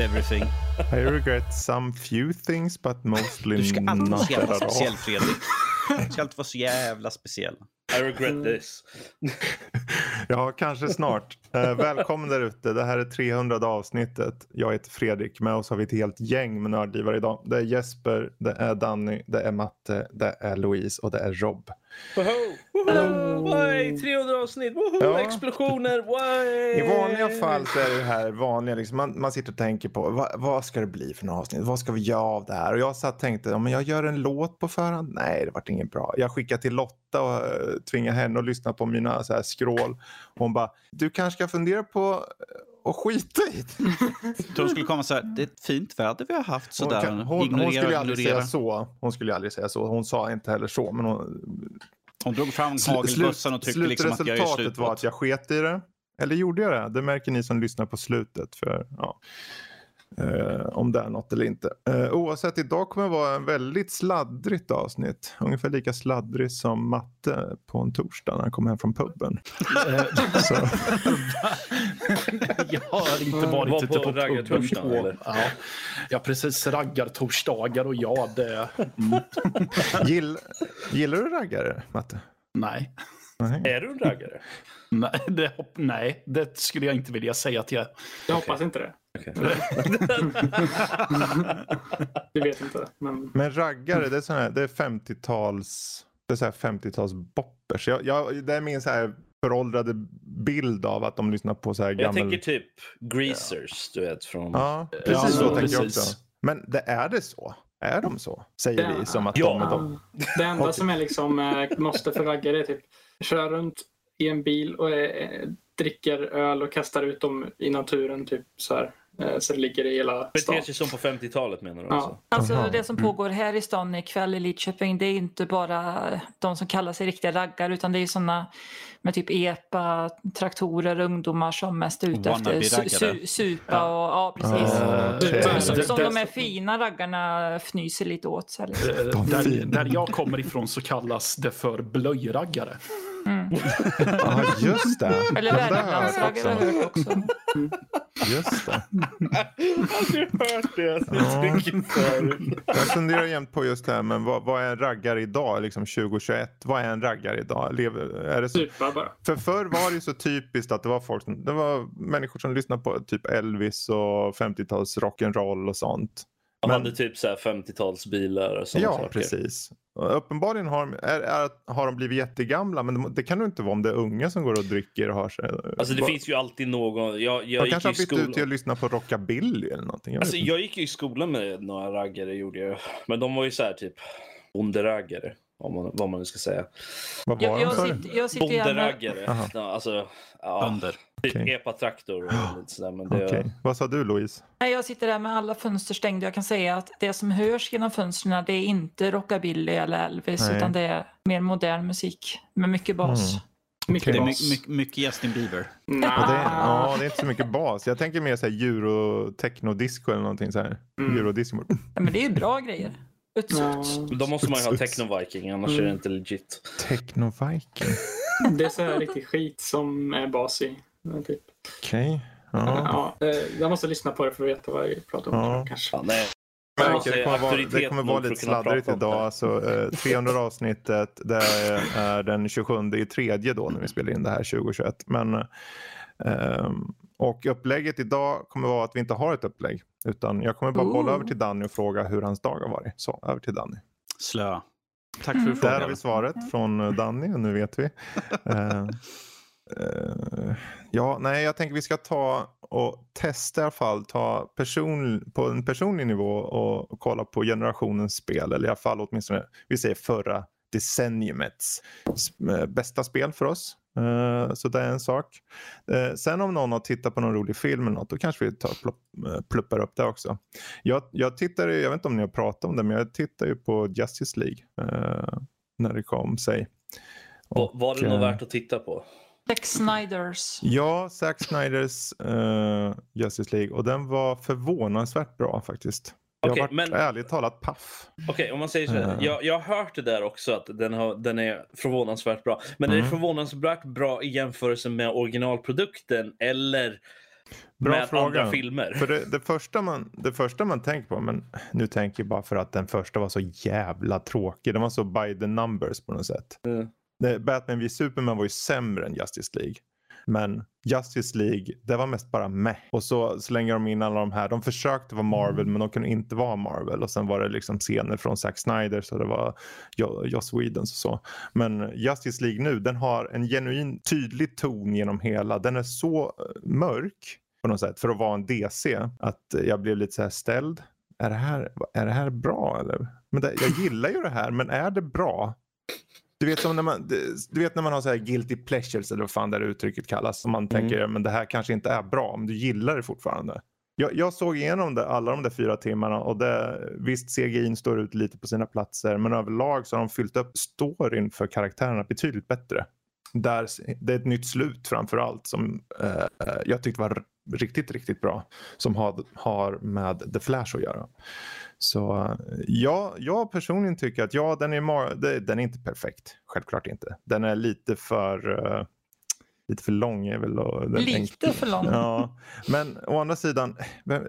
I regret everything. I regret some few things but mostly Du ska alltid vara not så jävla at all. speciell Fredrik. Du ska alltid vara så jävla speciell. I regret this. Ja, kanske snart. Eh, välkommen där ute. Det här är 300 avsnittet. Jag heter Fredrik. Med oss har vi ett helt gäng med nördgivare idag. Det är Jesper, det är Danny, det är Matte, det är Louise och det är Rob. Woho! Woho! Way! 300 avsnitt! Woho! Ja. Explosioner! Way! I vanliga fall så är det här vanliga. Liksom, man, man sitter och tänker på vad, vad ska det bli för några avsnitt? Vad ska vi göra av det här? Och jag satt och tänkte, om jag gör en låt på förhand? Nej, det vart inget bra. Jag skickade till Lotta och uh, tvingade henne att lyssna på mina så här, skrål. Hon bara, du kanske ska fundera på eh, att skita i det. De skulle komma så här, det är ett fint väder vi har haft Hon, sådär. kan, hon, hon ignorera, skulle ju aldrig ignorera. säga så. Hon skulle aldrig säga så. Hon sa inte heller så. Men hon, Hon drog fram hagelbössan och tyckte liksom att jag slutresultatet slut var att jag sket i det. Eller gjorde jag det? Det märker ni som lyssnar på slutet. För, ja, eh, om det är något eller inte. Eh, oavsett, idag kommer det vara en väldigt sladdrigt avsnitt. Ungefär lika sladdrigt som matte på en torsdag när han kom hem från puben. Så, Jag har inte Var varit på ute på på... eller? Ja, ja, precis. Raggartorsdagar och ja, det... Mm, gill, gillar du raggare, Matte? nej. Nej. Är du en raggare? Nej det, nej, det skulle jag inte vilja säga att jag. Jag hoppas inte det. Okej. Du vet inte. Men Men raggare, det är, sån här, det är 50-tals det är så här 50-tals boppers. Jag, jag, det är min så här föråldrade bild av att de lyssnar på så här Jag gammal... tänker typ Greasers, du vet från... Ja, Ja, precis så ja, tänker jag också. Men det är det så? Är de så? Säger Ja. vi som att Ja. de är de. det enda som är liksom eh, måste för raggare är typ köra runt i en bil och eh, dricker öl och kastar ut dem i naturen typ så här. Eh, så det ligger i hela stan. Beter sig som på 50-talet menar du Ja. alltså? Alltså det som Mm. pågår här i stan ikväll i Lidköping det är inte bara de som kallar sig riktiga raggar utan det är sådana med typ epa, traktorer, ungdomar som mest är ute efter Wannabe-raggare. su- su- supa och ja precis. Okej. Som, som, som de är fina raggarna fnyser lite åt. Så här. Där, där jag kommer ifrån så kallas det för blöjraggare. Ja, just det. Eller har jag har jag hört också. Just det. Aldrig hört det. Jag Ja. Jag funderar jämt på just det här, men vad, vad är en raggare idag, liksom 2021? Vad är en raggare idag? Lever, är det så, Supa bara. för förr var det ju så typiskt att det var folk som, det var människor som lyssnade på typ Elvis och 50-tals rock'n'roll och sånt. Jag Men- hade typ så här 50-talsbilar och sådana Ja, saker. precis. Uppenbarligen har, de- är, är, har de blivit jättegamla, men det, det kan det inte vara om det är unga som går och dricker och har sig. Alltså det Vad- finns ju alltid någon... Jag, De jag gick kanske ju har i bytt ut till att lyssna på rockabilly eller någonting. Jag Alltså, inte. jag gick ju i skolan med några raggare gjorde jag. Men de var ju så här typ bonderaggare. Om man, vad man nu ska säga. Vad var Jag, de jag, sa du? sitter, jag sitter gärna... Bonderaggare. Ja, alltså, ja, Bönder. Okej. epa-traktor och lite sådär. Men det, Okej. Vad sa du Louise? Nej, jag sitter där med alla fönster stängda. Jag kan säga att det som hörs genom fönstren det är inte rockabilly eller Elvis Nej. utan det är mer modern musik med mycket bas. Mm. Mycket Det är Okej. my, bas. my, mycket Justin Bieber. Nej. Ja, det, är, ja, det är inte så mycket bas. Jag tänker mer så här euro techno-disco eller någonting så här. Mm. Eurodisco. Ja, men det är ju bra grejer. Uts, uts. Då måste man ju ha techno-viking, annars är det inte legit. Techno-viking. det är så här riktig skit som är bas i. Typ. Okej. Ja. Ja, eh, jag måste lyssna på det för att veta vad jag pratar om. Ja. Kanske. Ja, nej. Märker, det kommer vara, det kommer vara lite sladdrigt idag. Alltså, eh, 300 avsnittet. Det är den 27 i tredje då när vi spelar in det här 2021. Men, ehm, och upplägget idag kommer vara att vi inte har ett upplägg. Utan jag kommer bara bolla över till Danny och fråga hur hans dag har varit. Så, över till Danny. Slö. Tack för Mm. Där har frågan. vi svaret från eh, Danny och nu vet vi. Eh, eh, ja, nej, jag tänker vi ska ta och testa i alla fall, ta person, på en personlig nivå och, och kolla på generationens spel, eller i alla fall åtminstone, vi säger förra decenniumets eh, bästa spel för oss. Eh, så det är en sak. Eh, sen om någon har tittat på någon rolig film eller något, då kanske vi tar, plopp, eh, pluppar upp det också. Jag, jag tittar, ju- jag vet inte om ni har pratat om det, men jag tittar ju på Justice League när det kom sig. Var, var det Och, nog eh, värt att titta på? Zack Snyders. Ja, Zack Snyders eh, Justice League och den var förvånansvärt bra faktiskt. Jag Okej, har varit men- ärligt talat paff. Okej, om man säger så här. Eh. Jag, jag har hört det där också att den, har, den är förvånansvärt bra. Men är Mm. det förvånansvärt bra i jämförelse med originalprodukten eller Bra med fråga. andra filmer. För det, det, första man, det första man tänker på, men nu tänker jag bara för att den första var så jävla tråkig. Den var så by the numbers på något sätt. Mm. Batman v Superman var ju sämre än Justice League. Men Justice League, det var mest bara meh. Och så slänger de in alla de här. De försökte vara Marvel men de kunde inte vara Marvel. Och sen var det liksom scener från Zack Snyder så det var Jo- Joss Whedons och så. Men Justice League nu, den har en genuin tydlig ton genom hela. Den är så eh, mörk på något sätt för att vara en DC att jag blev lite så här ställd. Är det här, är det här bra eller? Men det, jag gillar ju det här men är det bra? Du vet, som när man, du vet när man har så här guilty pleasures eller vad fan det här uttrycket kallas. Som man tänker men det här kanske inte är bra men du gillar det fortfarande. Jag, jag såg igenom det, alla de där fyra timmarna och det, visst CGI står ut lite på sina platser men överlag så har de fyllt upp storyn för karaktärerna betydligt bättre. Där, det är ett nytt slut framför allt som eh, jag tyckte var riktigt, riktigt bra. Som har, har med The Flash att göra. Så ja, jag personligen tycker att ja, den är, den är inte perfekt. Självklart inte. Den är lite för, eh, lite för lång. Är väl, och den Lite för lång. Ja, men å andra sidan,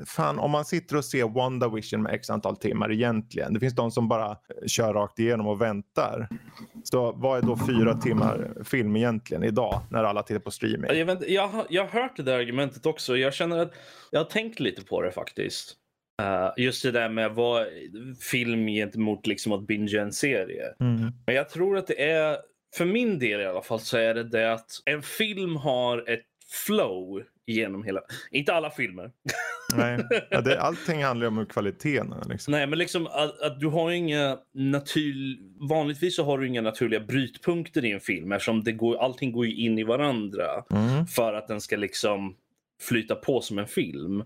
fan om man sitter och ser WandaVision med x antal timmar egentligen. Det finns de som bara kör rakt igenom och väntar. Så vad är då fyra timmar film egentligen idag när alla tittar på streaming? Jag, vet, jag, har, jag har hört det där argumentet också. Jag känner att jag har tänkt lite på det faktiskt. Eh, just det där med vad film gentemot liksom att binge en serie. Mm. Men jag tror att det är, för min del i alla fall, så är det det att en film har ett flow genom hela, inte alla filmer. Nej, ja, det, allting handlar ju om kvaliteten. Liksom. Nej, men liksom att, att du har inga natur... Vanligtvis så har du inga naturliga brytpunkter i en film eftersom det går, allting går in i varandra Mm. för att den ska liksom flyta på som en film.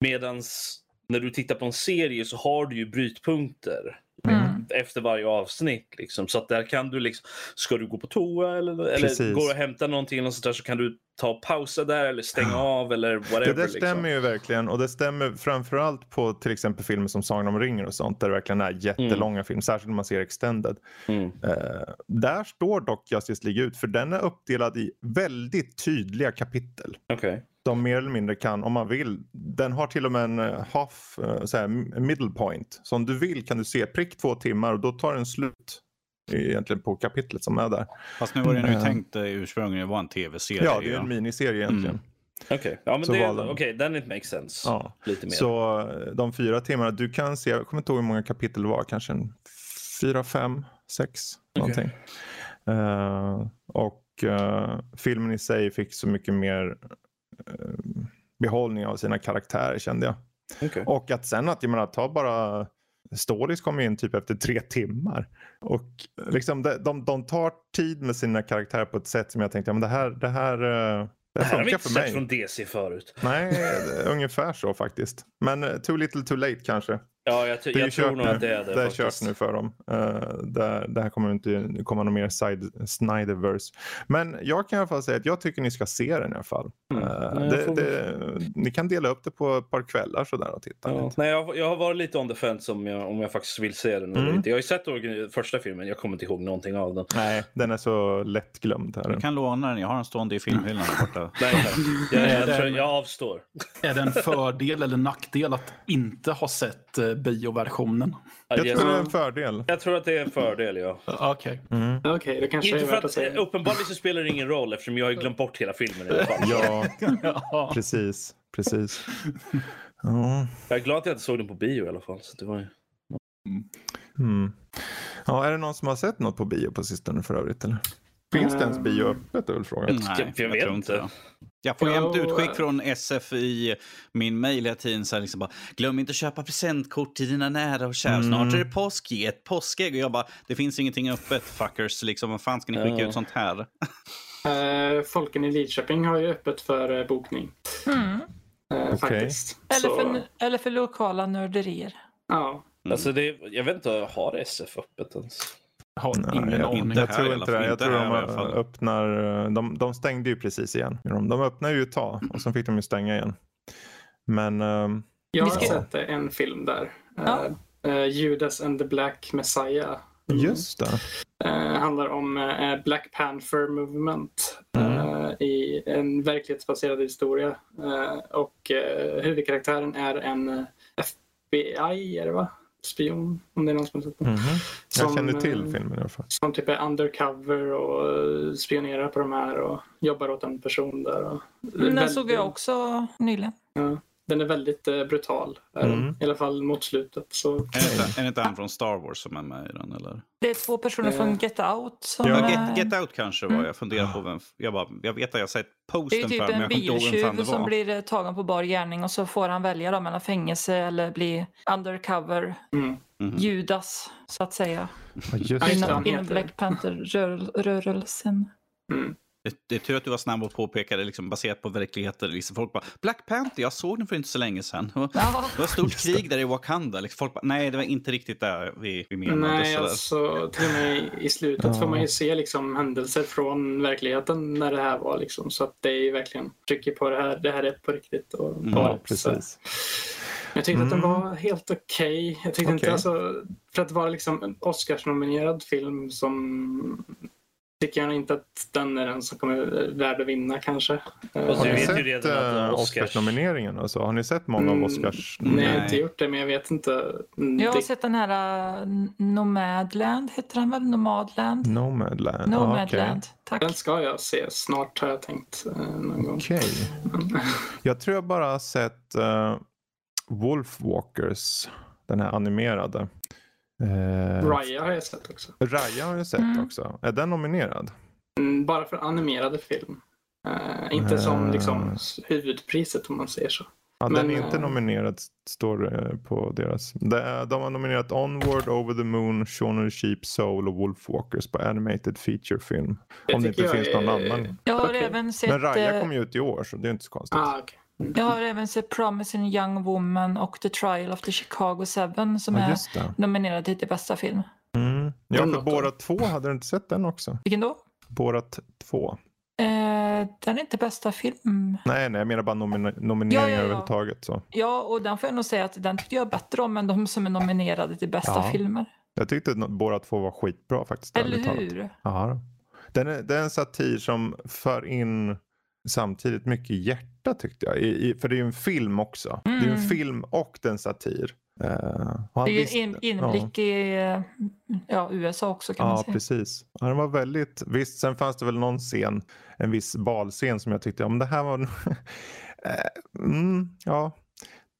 Medans när du tittar på en serie så har du ju brytpunkter Mm. efter varje avsnitt. Liksom. Så att där kan du liksom, ska du gå på toa eller, eller går och hämta någonting eller något sånt där, så kan du ta och pausa där eller stänga av eller whatever. Det där liksom. stämmer ju verkligen och det stämmer framförallt på till exempel filmer som Sagan om ringen och sånt där det verkligen är jättelånga filmer, särskilt när man ser extended. Mm. Eh, där står dock Justice League ut för den är uppdelad i väldigt tydliga kapitel. Okej. De mer eller mindre kan, om man vill. Den har till och med en eh, half, eh, så här, middle point. Så om du vill kan du se prick två timmar och då tar den slut egentligen på kapitlet som är där. Fast nu var det nu Mm. tänkt eh, ursprungligen vara en tv-serie. Ja, det är en miniserie egentligen. Mm. Okej, ja, men Så det, valde de. okay, then it makes sense. Ja. Lite mer. Så eh, de fyra timmarna, du kan se, jag kommer inte ihåg hur många kapitel det var, kanske en fyra, fem, sex någonting. Eh, och eh, filmen i sig fick så mycket mer uh, behållning av sina karaktärer kände jag. Okej. Och att sen att, jag menar, ta bara Stålis kom in typ efter tre timmar. Och liksom de, de, de tar tid med sina karaktärer på ett sätt som jag tänkte, ja, men det här, det här, eh, det Det här har vi inte sett mig. från DC förut. Nej, ungefär så faktiskt. Men eh, too little too late kanske. Ja, jag, ty- Det är ju jag tror nog nu. att det är det. Det är kört nu för dem. Uh, det, det här kommer inte komma någon mer side, Snyderverse. Men jag kan i alla fall säga att jag tycker ni ska se den i alla fall. Mm. Eh, Nej, jag det, får- det, ni kan dela upp det på ett par kvällar sådär och titta. Ja. lite. Nej, jag, jag har varit lite on the fence om jag, om jag faktiskt vill se den eller Mm. inte. Jag har ju sett första filmen, jag kommer inte ihåg någonting av den. Nej, den är så lättglömd här. Du kan låna den, jag har den stående i filmhyllan borta. Nej, jag, jag, tror, jag avstår. Är det en fördel eller nackdel att inte ha sett eh, bioversionen? Jag Jag, tror det är en fördel. jag tror att det är en fördel, ja. Okej. Mm. Okej, det kanske Inte är för värt att att, säga. uppenbarligen så spelar det ingen roll eftersom jag har glömt bort hela filmen i alla fall. Ja, Ja. precis. precis. Ja. Jag är glad att jag inte såg den på bio i alla fall. Så det var ju... Mm. ja, är det någon som har sett något på bio på sistone för övrigt? Eller? Finns det ens bio öppet är väl frågan. Nej, jag vet tror inte. Jag får jämt utskick från SF i min mejl hela tiden. Så här liksom bara, Glöm inte att köpa presentkort till dina nära och kära. Mm. Snart är det påsk, ge ett påskägg. Och jag bara, det finns ingenting öppet fuckers. Liksom, vad fan ska ni skicka ut sånt här? Eh, Folken i Lidköping har ju öppet för eh, bokning. Mm. Eh, Okej. Faktiskt. Eller, för, eller för lokala nörderier. ja. Mm. Alltså det, jag vet inte, har SF öppet ens? Har Nej, ingen jag, aning. jag här tror inte det. Jag tror de öppnar. eh, De, de stängde ju precis igen. De, de öppnade ju ett tag och sen fick de ju stänga igen. Men ehm, Jag har ska- sett en film där. Ja. Eh, eh, Judas and the Black Messiah. Just det. Eh, handlar om eh, Black Panther Movement Mm. i en verklighetsbaserad historia. Och huvudkaraktären är en FBI, är det va? Spion, om det är någon som har sett den. Mhm. Jag Som, känner till eh, filmen i alla fall. Som typ är undercover och eh, spionerar på de här och jobbar åt en person där. Och Mm, Den Väldigt- såg jag också nyligen. Ja, den är väldigt eh, brutal, är den. Mm. i alla fall mot slutet. Så, Är det inte- är det inte han från Star Wars som är med i den? Eller? Det är två personer Eh, från Get Out som... Ja, eh, Get, Get Out kanske var Mm. jag funderar på vem... Jag, bara, jag vet att jag har sett det är posten typ för en inte ihåg vem fan biltjuv det som blir eh, tagen på bar gärning och så får han välja då mellan fängelse eller bli undercover mm. Mhm. Judas, så att säga. Just det, det. Inom, inom Black Panther-rörelsen. Mm. Det, det är tur att du var snabb och påpekade liksom, baserat på verkligheten. Liksom, folk bara, Black Panther, jag såg den för inte så länge sedan. Det var Ja, det var ett stort krig där i Wakanda. Liksom, folk bara, nej, det var inte riktigt där vi, vi menade. Nej, sådär. alltså till och med i slutet får Ja. man ju se liksom händelser från verkligheten när det här var. Liksom. Så att det är ju verkligen trycker på det här. Det här är på riktigt. Och Mm. Ja, precis. Jag tyckte att den Mm. var helt okej. Jag tyckte inte Okej. alltså, för att vara liksom en Oscarsnominerad film som tycker jag inte att den är den som kommer värd att vinna kanske. Eh, du Har ni vet ju sett Oscars- Oscarsnomineringen? Alltså? Har ni sett många av Mm, Oscars? Nej, jag har inte gjort det, men jag vet inte. Mm, jag har det- sett den här uh, Nomadland, heter den väl? Nomadland? Nomadland? Nomadland, tack. Den ska jag se snart har jag tänkt eh, någon gång. Okej. Jag tror jag bara har sett uh, Wolfwalkers, den här animerade. Uh, Raya har jag sett också. Raya har jag sett Mm. också. Är den nominerad? Mm, bara för animerade film. Eh, inte som Eh. liksom, huvudpriset om man säger så. Ja, Men, den är inte eh, nominerad står det på deras. Är, de har nominerat Onward, Over the Moon, Shaun of the Sheep, Soul och Wolfwalkers på Animated Feature Film. Om det inte finns någon är- annan. Jag har Okej. även sett... Men Raya eh, kom ju ut i år så det är inte så konstigt. Ah, okay. Jag har även sett Promising Young Woman och The Trial of the Chicago Seven som Ja, är nominerade till bästa film. Mm. Ja, för Borat 2, hade du inte sett den också? Vilken då? Borat 2? Eh, den är inte bästa film. Nej, nej, jag menar bara nomine- nomineringar Ja, ja, ja. överhuvudtaget. Så. Ja, och den får jag nog säga att den tyckte jag bättre om än de som är nominerade till bästa Ja. filmer. Jag tyckte att Borat 2 var skitbra faktiskt. Eller hur? Ja, den är, det är en satir som för in samtidigt mycket hjärta tyckte jag. I, i, för det är ju en film också. Det är ju en Mm. film och den satir. Uh, Det är ju visste- en in, inblick i eh, ja, USA också kan man Ja, säga. precis. Ja, den var väldigt, visst, sen fanns det väl någon scen, en viss balscen som jag tyckte, om det här var, Eh, mm, ja,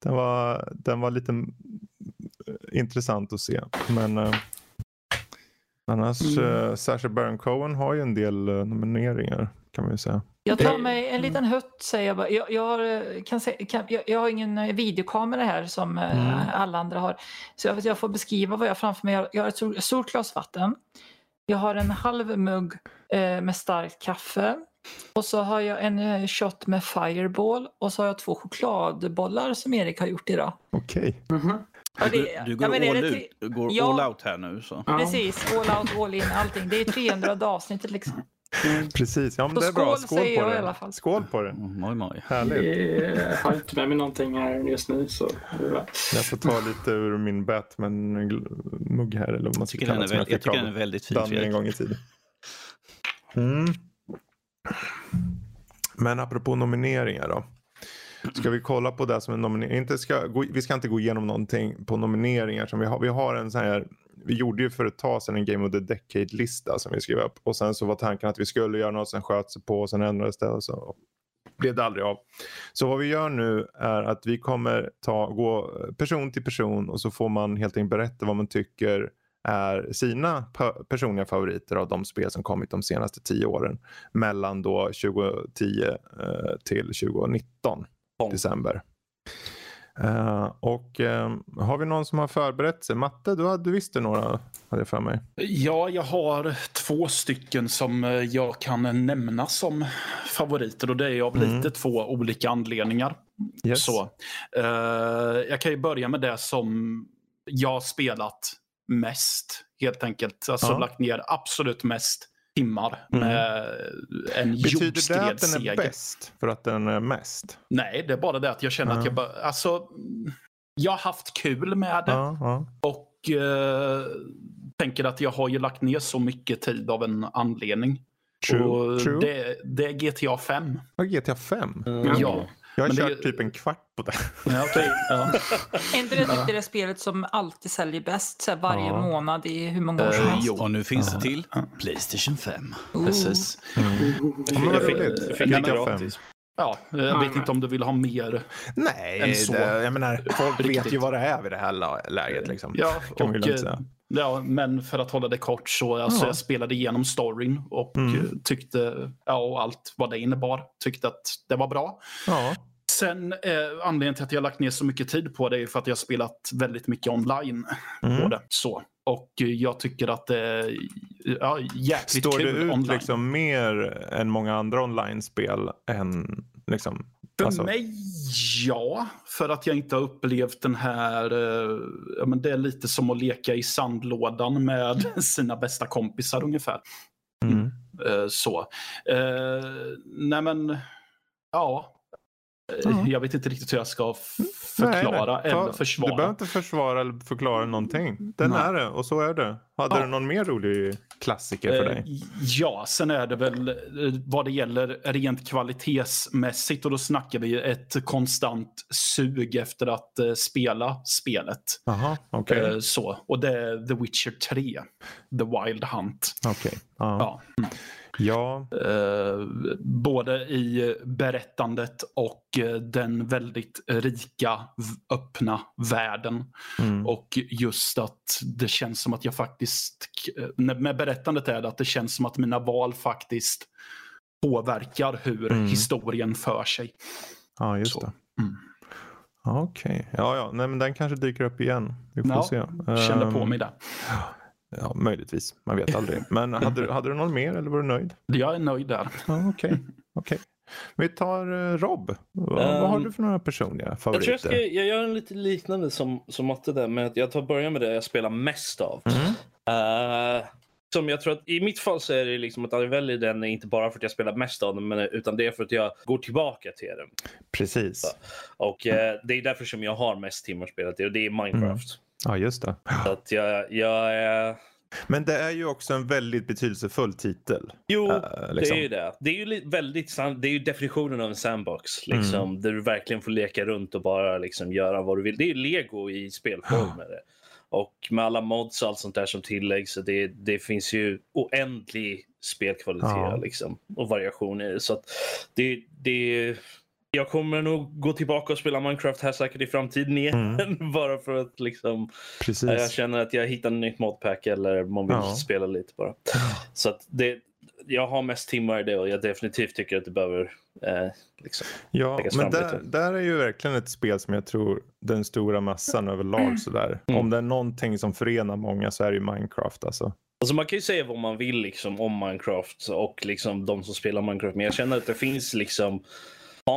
den var, den var lite mm, intressant att se. Men eh, annars, Mm. mm. Sacha Baron Cohen har ju en del nomineringar kan man ju säga. Jag tar mig en liten hutt säger jag bara. Jag, jag, har, kan se, kan, jag, jag har ingen videokamera här som eh, Mm. alla andra har. Så jag, jag får beskriva vad jag har framför mig. Jag, jag har ett stort- stort glas vatten. Jag har en halv mugg eh, med starkt kaffe. Och så har jag en eh, shot med Fireball och så har jag två chokladbollar som Erik har gjort idag. Okej. Ja, Du, det- du ja, går, men är all, det ut, du går Ja. all out här nu. Så. Ja. Precis, all out, all in, allting. Det är 300 avsnittet liksom. Precis, ja men Så det är bra. skål Skål säger på jag det. i alla fall. Skål på det. Mm, Oj, oj. Härligt. Jag har inte med mig någonting här just nu. Så. Jag får ta lite ur min Batman-mugg här. Eller vad man tycker, den är, jag tycker den är väldigt fin, Danny en gång i tiden. Mm. Men apropå nomineringar då. Ska vi kolla på det som är nominering? Inte ska, vi ska inte gå igenom någonting på nomineringar som vi har. Vi har en sån här, vi gjorde ju för ett tag sedan en Game of the Decade-lista som vi skrev upp. Och sen så var tanken att vi skulle göra något, sen sköt sig på och sen ändrades det och så blev det aldrig av. Så vad vi gör nu är att vi kommer ta, gå person till person och så får man helt enkelt berätta vad man tycker är sina pe- personliga favoriter av de spel som kommit de senaste tio åren. Mellan då 2010 eh, till 2019, Bom. december. Eh, och eh, har vi någon som har förberett sig? Matte, du, hade, du visste några, hade jag för mig. Ja, jag har två stycken som eh, jag kan nämna som favoriter och det är av Mm. lite två olika anledningar. Yes. Så, eh, jag kan ju börja med det som jag har spelat mest helt enkelt. Alltså lagt ner absolut mest timmar Mm. med en Betyder det att den är bäst för att den är mest? Nej, det är bara det att jag känner Ja. att jag bara, alltså, jag har haft kul med det ja. och eh, tänker att jag har ju lagt ner så mycket tid av en anledning. True. Och True. Det, det är GTA 5. Ja, GTA 5. Mm. Ja. Jag har Men det- kört typ en kvart på det. Ja, okej. ja. Är inte det typ det spelet som alltid säljer bäst? Så här varje Ja. månad i hur många år som Eh, helst? jo. Och nu finns det till Playstation 5. Ooh. Precis. Men vad Jag fick, jag fick det 5. gratis. ja, jag vet inte om du vill ha mer. Nej, än så. det, jag menar, folk vet ju vad det är vid det här läget. Liksom. Ja, kan man ju och. Ja, men för att hålla det kort så alltså, Ja. jag spelade igenom storyn och Mm. eh, tyckte, ja, och allt vad det innebar, tyckte att det var bra. Ja. Sen eh, anledningen till att jag lagt ner så mycket tid på det är för att jag har spelat väldigt mycket online på Mm. det. Så. Och eh, jag tycker att det är ja, jäkligt Står det kul ut online. liksom mer än många andra online-spel? Än, liksom, För alltså- mig, ja. För att jag inte har upplevt den här... Eh, ja, men det är lite som att leka i sandlådan med sina bästa kompisar ungefär. Mm. Eh, så. Eh, nej men, ja. Eh, Ja. Jag vet inte riktigt hur jag ska f- Nej, förklara nej. Ta- eller försvara. Du behöver inte försvara eller förklara någonting. Den Nej. är det och så är det. Hade Ja. du någon mer rolig klassiker för Eh, dig? Ja, sen är det väl eh, vad det gäller rent kvalitetsmässigt och då snackar vi ett konstant sug efter att eh, spela spelet. Jaha, okej. Eh, så. Och det är The Witcher 3, The Wild Hunt. Okej. Ja. Ja. Ja. Eh, både i berättandet och eh, den väldigt rika, öppna världen. Mm. Och just att det känns som att jag faktiskt, eh, med berättandet är det att det känns som att mina val faktiskt påverkar hur Mm. historien för sig. ja, just Så. det. Mm. Okej. Ja, ja. Nej, men den kanske dyker upp igen. Vi får Ja, se. Kände på Ehm, mig det. Ja, möjligtvis. Man vet aldrig. Men hade, du- hade du någon mer eller var du nöjd? Jag är nöjd där. Okej. okej. Vi tar eh, Rob. Vad, vad har Ehm, du för några personliga Jag favoriter? tror jag, ska, jag gör en lite liknande som, som Matte där, men att jag tar början med det jag spelar mest av. Mm. Eh, som jag tror att I mitt fall så är det liksom att jag väljer den inte bara för att jag spelar mest av den, men, utan det är för att jag går tillbaka till den. Precis. Och eh, Det är därför som jag har mest timmar spelat i och det är Minecraft. Ja, just det. Så att jag, jag är... Men det är ju också en väldigt betydelsefull titel. Jo, Eh, liksom. det är ju det. Det är ju väldigt det är ju definitionen av en sandbox. Liksom, Mm. Där du verkligen får leka runt och bara liksom göra vad du vill. Det är ju lego i spelform. det. Och med alla mods och allt sånt där som tilläggs. Så det, det finns ju oändlig spelkvalitet Ja. liksom, och variation i det. Så att det, det, jag kommer nog gå tillbaka och spela Minecraft här säkert i framtiden igen. Mm. bara för att liksom, Precis. jag känner att jag hittar en nytt modpack eller man vill Ja. spela lite bara. Så det, jag har mest timmar i det och jag definitivt tycker att det behöver eh, liksom. Ja, men där, lite. där är ju verkligen ett spel som jag tror den stora massan överlag sådär. Mm. Om det är någonting som förenar många så är det ju Minecraft alltså. Alltså man kan ju säga vad man vill liksom om Minecraft och liksom de som spelar Minecraft. Men jag känner att det finns liksom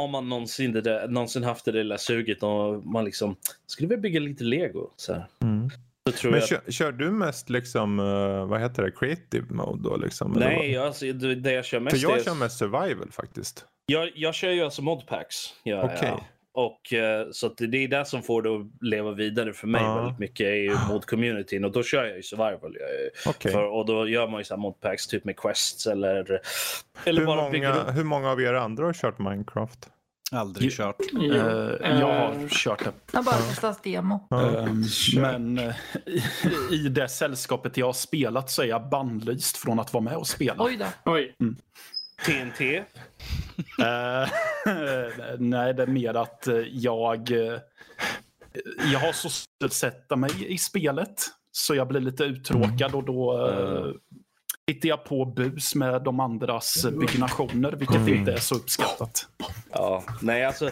har man någonsin, det där, någonsin haft det där lilla suget och man liksom skulle vilja bygga lite lego så här. Så Men kör, kör du mest liksom, eh, vad heter det, creative mode då liksom? Nej, vad? alltså, det, jag kör mest För jag är... kör mest survival faktiskt. Jag, jag kör ju alltså modpacks. Ja, Okej. ja. Och, eh, så att det är det som får det att leva vidare för mig Ja. väldigt mycket är ju mod-communityn och då kör jag ju survival. Jag, Okej. för, och då gör man ju så här modpacks typ med quests eller, eller Hur, bara många, hur många av er andra har kört Minecraft? Aldrig kört. Jo, Eh, jag har kört det. Jag har bara testat demo. Ehm, men i, i det sällskapet jag har spelat så är jag bannlyst från att vara med och spela. Oj då. Oj. TNT. Eh, nej, det är mer att eh, jag, eh, jag har så svårt att sätta mig i spelet. Så jag blir lite uttråkad och då eh, hittar jag på bus med de andras byggnationer, vilket inte är så uppskattat. Ja, nej alltså.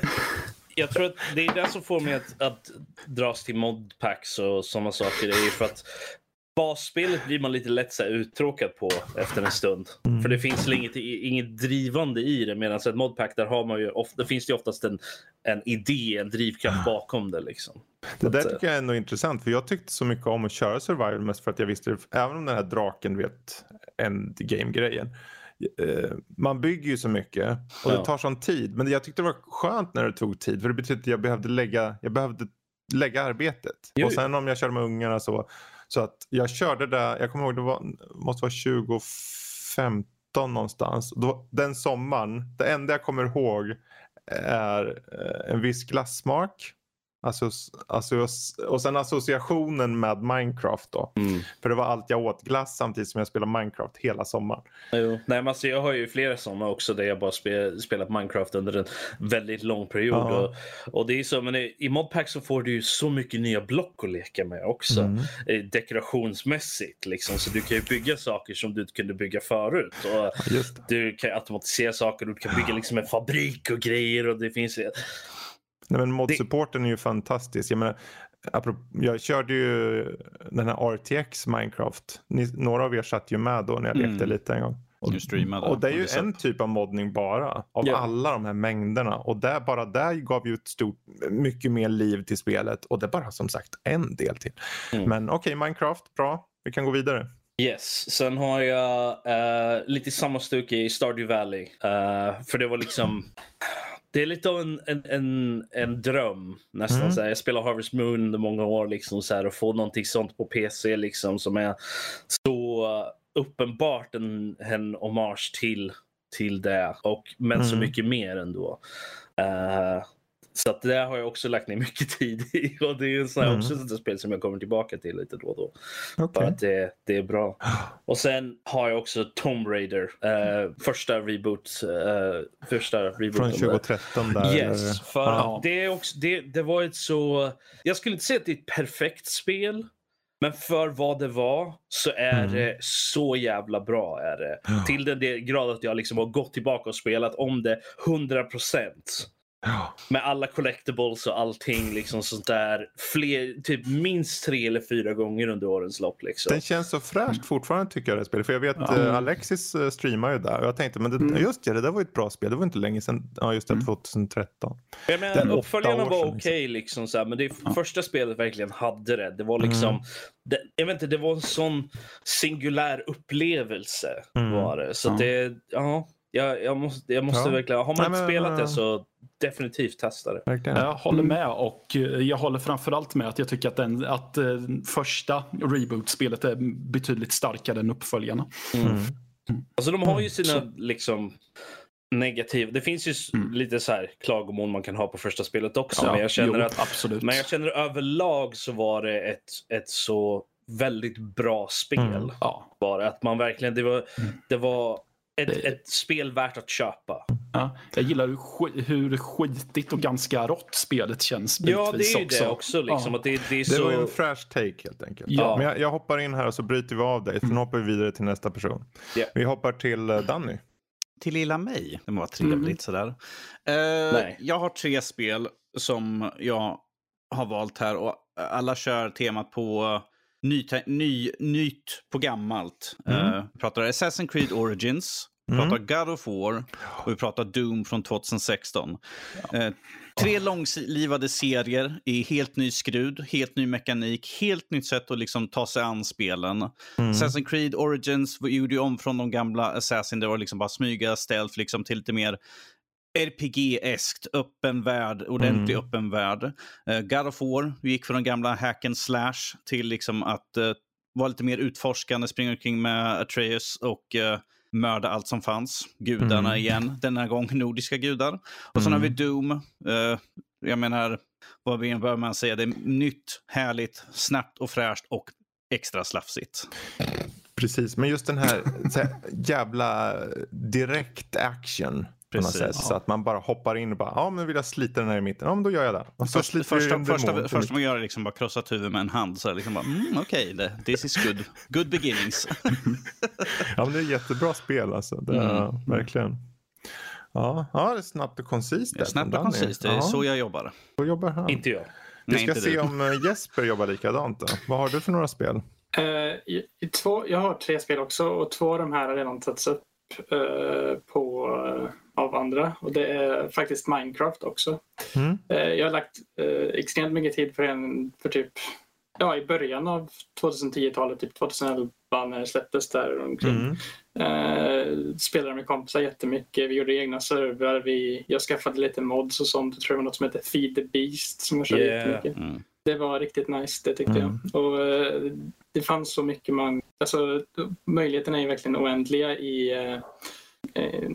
Jag tror att det är det som får mig att, att dras till modpacks och sådana saker. Det är ju för att basspelet blir man lite lätt så uttråkad på efter en stund. För det finns inget, inget drivande i det. Medan ett modpack där har man ju ofta, finns det oftast en, en idé, en drivkraft bakom det. Liksom. Det där eh, tycker jag är ändå intressant för jag tyckte så mycket om att köra survival mest för att jag visste, även om den här draken vet endgame-grejen. Eh, man bygger ju så mycket och det tar sån tid. Men jag tyckte det var skönt när det tog tid för det betyder att jag behövde lägga, jag behövde lägga arbetet. Jo. Och sen om jag kör med ungarna så, så att jag körde där, jag kommer ihåg det var, måste vara 2015 någonstans. Då, den sommaren, det enda jag kommer ihåg är eh, en viss glassmak. Och sen associationen med Minecraft då. Mm. För det var allt jag åt glass samtidigt som jag spelade Minecraft hela sommaren. Jo. Nej, men alltså, jag har ju flera sådana också där jag bara spel, spelat Minecraft under en väldigt lång period. Ja. Och, och det är så, men i, i Modpack så får du ju så mycket nya block att leka med också. Mm. eh, Dekorationsmässigt liksom. Så du kan ju bygga saker som du inte kunde bygga förut. Och du kan automatisera saker, du kan bygga liksom en fabrik och grejer. Och det finns... Nej, men modsupporten är ju fantastisk. Jag, menar, jag körde ju den här RTX Minecraft. Ni, några av er satt ju med då när jag Mm. lekte lite en gång. Och, och det är ju det en typ av moddning bara av Ja. alla de här mängderna. Och där, bara där gav ju ett stort, mycket mer liv till spelet. Och det är bara som sagt en del till. Mm. Men okej, Minecraft, bra. Vi kan gå vidare. Yes, sen har jag eh, lite samma stuk i Stardew Valley. Eh, för det var liksom... Det är lite av en, en, en, en dröm nästan. Mm. Så här, jag spelar Harvest Moon under många år liksom, så här, och få någonting sånt på PC liksom, som är så uppenbart en, en hommage till, till det. Och, men så Mm. mycket mer ändå. Eh, så att det har jag också lagt ner mycket tid i. Och det är en sån här, Mm. också ett spel som jag kommer tillbaka till lite då och då. Okej. För att det, det är bra. Och sen har jag också Tomb Raider. eh, första reboot. eh, första rebooten. Från där. 2013 där. Yes, för Ja. det, är också, det, det var ett så... Jag skulle inte säga att det är ett perfekt spel. Men för vad det var så är Mm. det så jävla bra. Är det. Till den grad att jag liksom har gått tillbaka och spelat om det 100%. Ja. Med alla collectibles och allting liksom sånt där. Fler, typ minst tre eller fyra gånger under årens lopp. Liksom. Den känns så fräscht fortfarande tycker jag det spelet. För jag vet Ja. eh, Alexis eh, streamar ju där och jag tänkte men det, Mm. just det, det där var ju ett bra spel. Det var inte länge sedan. Ja just det, Mm. 2013. Jag menar, uppföljarna var okej, liksom, så här, men det Ja. första spelet verkligen hade det. Det var liksom, Mm. det, jag vet inte, det var en sån singulär upplevelse. Mm. Var det. Så Ja. det, ja, jag, jag måste, jag måste Ja. verkligen, har man inte spelat det så definitivt testa det. Verkligen. Jag håller med och eh, jag håller framförallt med att jag tycker att, den, att eh, första reboot-spelet är betydligt starkare än uppföljarna. Mm. Alltså de har ju Mm. sina liksom negativa, det finns ju Mm. lite så här klagomål man kan ha på första spelet också. Ja, men jag känner jo, att absolut. Men jag känner överlag så var det ett, ett så väldigt bra spel. Mm. ja, Bara. Att man verkligen, det var, Mm. det var ett, Det- ett spel värt att köpa. ja. Jag gillar hur, sk- hur skitigt och ganska rått spelet känns Ja, det är ju också. det också. Liksom, Ja. att det, det är Det så... var ju en fresh take helt enkelt. Ja. Men jag, jag hoppar in här och så bryter vi av dig. Sen hoppar vi vidare till nästa person. Ja. Vi hoppar till eh, Danny. Till lilla mig. Det var trevligt Mm. sådär. Eh, Nej. jag har tre spel som jag har valt här och alla kör temat på ny, ny, nytt på gammalt. Mm. Vi pratar Assassin's Creed Origins, vi Mm. pratar God of War och vi pratar Doom från 2016. Eh, tre långlivade serier i helt ny skrud, helt ny mekanik, helt nytt sätt att liksom ta sig an spelen. Mm. Assassin's Creed Origins gjorde ju om från de gamla Assassin, det var liksom bara smyga stealth liksom till lite mer RPG-eskt, öppen värld, ordentlig Mm. öppen värld. Eh, God of War, vi gick från den gamla hack and slash till liksom att uh, vara lite mer utforskande, springa omkring med Atreus och uh, mörda allt som fanns. Gudarna Mm. igen, denna gång nordiska gudar. Och sen har vi Mm. Doom. Eh, jag menar, vad bör man säga? Det är nytt, härligt, snabbt och fräscht och extra slafsigt. Precis, men just den här, här jävla direkt action. På något Precis. sätt. Så att man bara hoppar in och bara, ja men vill jag slita den här i mitten? Ja men då gör jag det. Och så Först, första, första, första man gör är liksom bara krossa ett huvud med en hand. Så liksom bara, mm, okej, det this is good. Good beginnings. Ja, men det är ett jättebra spel alltså. Det är, Mm. Verkligen. Ja, ja, det är snabbt och koncist. där Snabbt och koncist, det är ja, så jag jobbar. Så jobbar han. Inte jag. Vi Nej, ska se du. om eh, Jesper jobbar likadant. Då. Vad har du för några spel? Eh, i, i två, jag har tre spel också och två av de här har redan tagits upp eh, på, eh, av andra. Och det är faktiskt Minecraft också. Mm. Eh, jag har lagt eh, extremt mycket tid för en för typ ja, i början av 2010-talet, typ 2011 när det släpptes där omkring. Mm. Eh, spelade med kompisar jättemycket. Vi gjorde egna servrar. Vi, jag skaffade lite mods och sånt. Jag tror det var något som heter Feed the Beast som jag körde Yeah. jättemycket. Mm. Det var riktigt nice, det tyckte Mm. jag. Och, eh, det fanns så mycket man... Alltså, möjligheterna är ju verkligen oändliga i, eh, eh,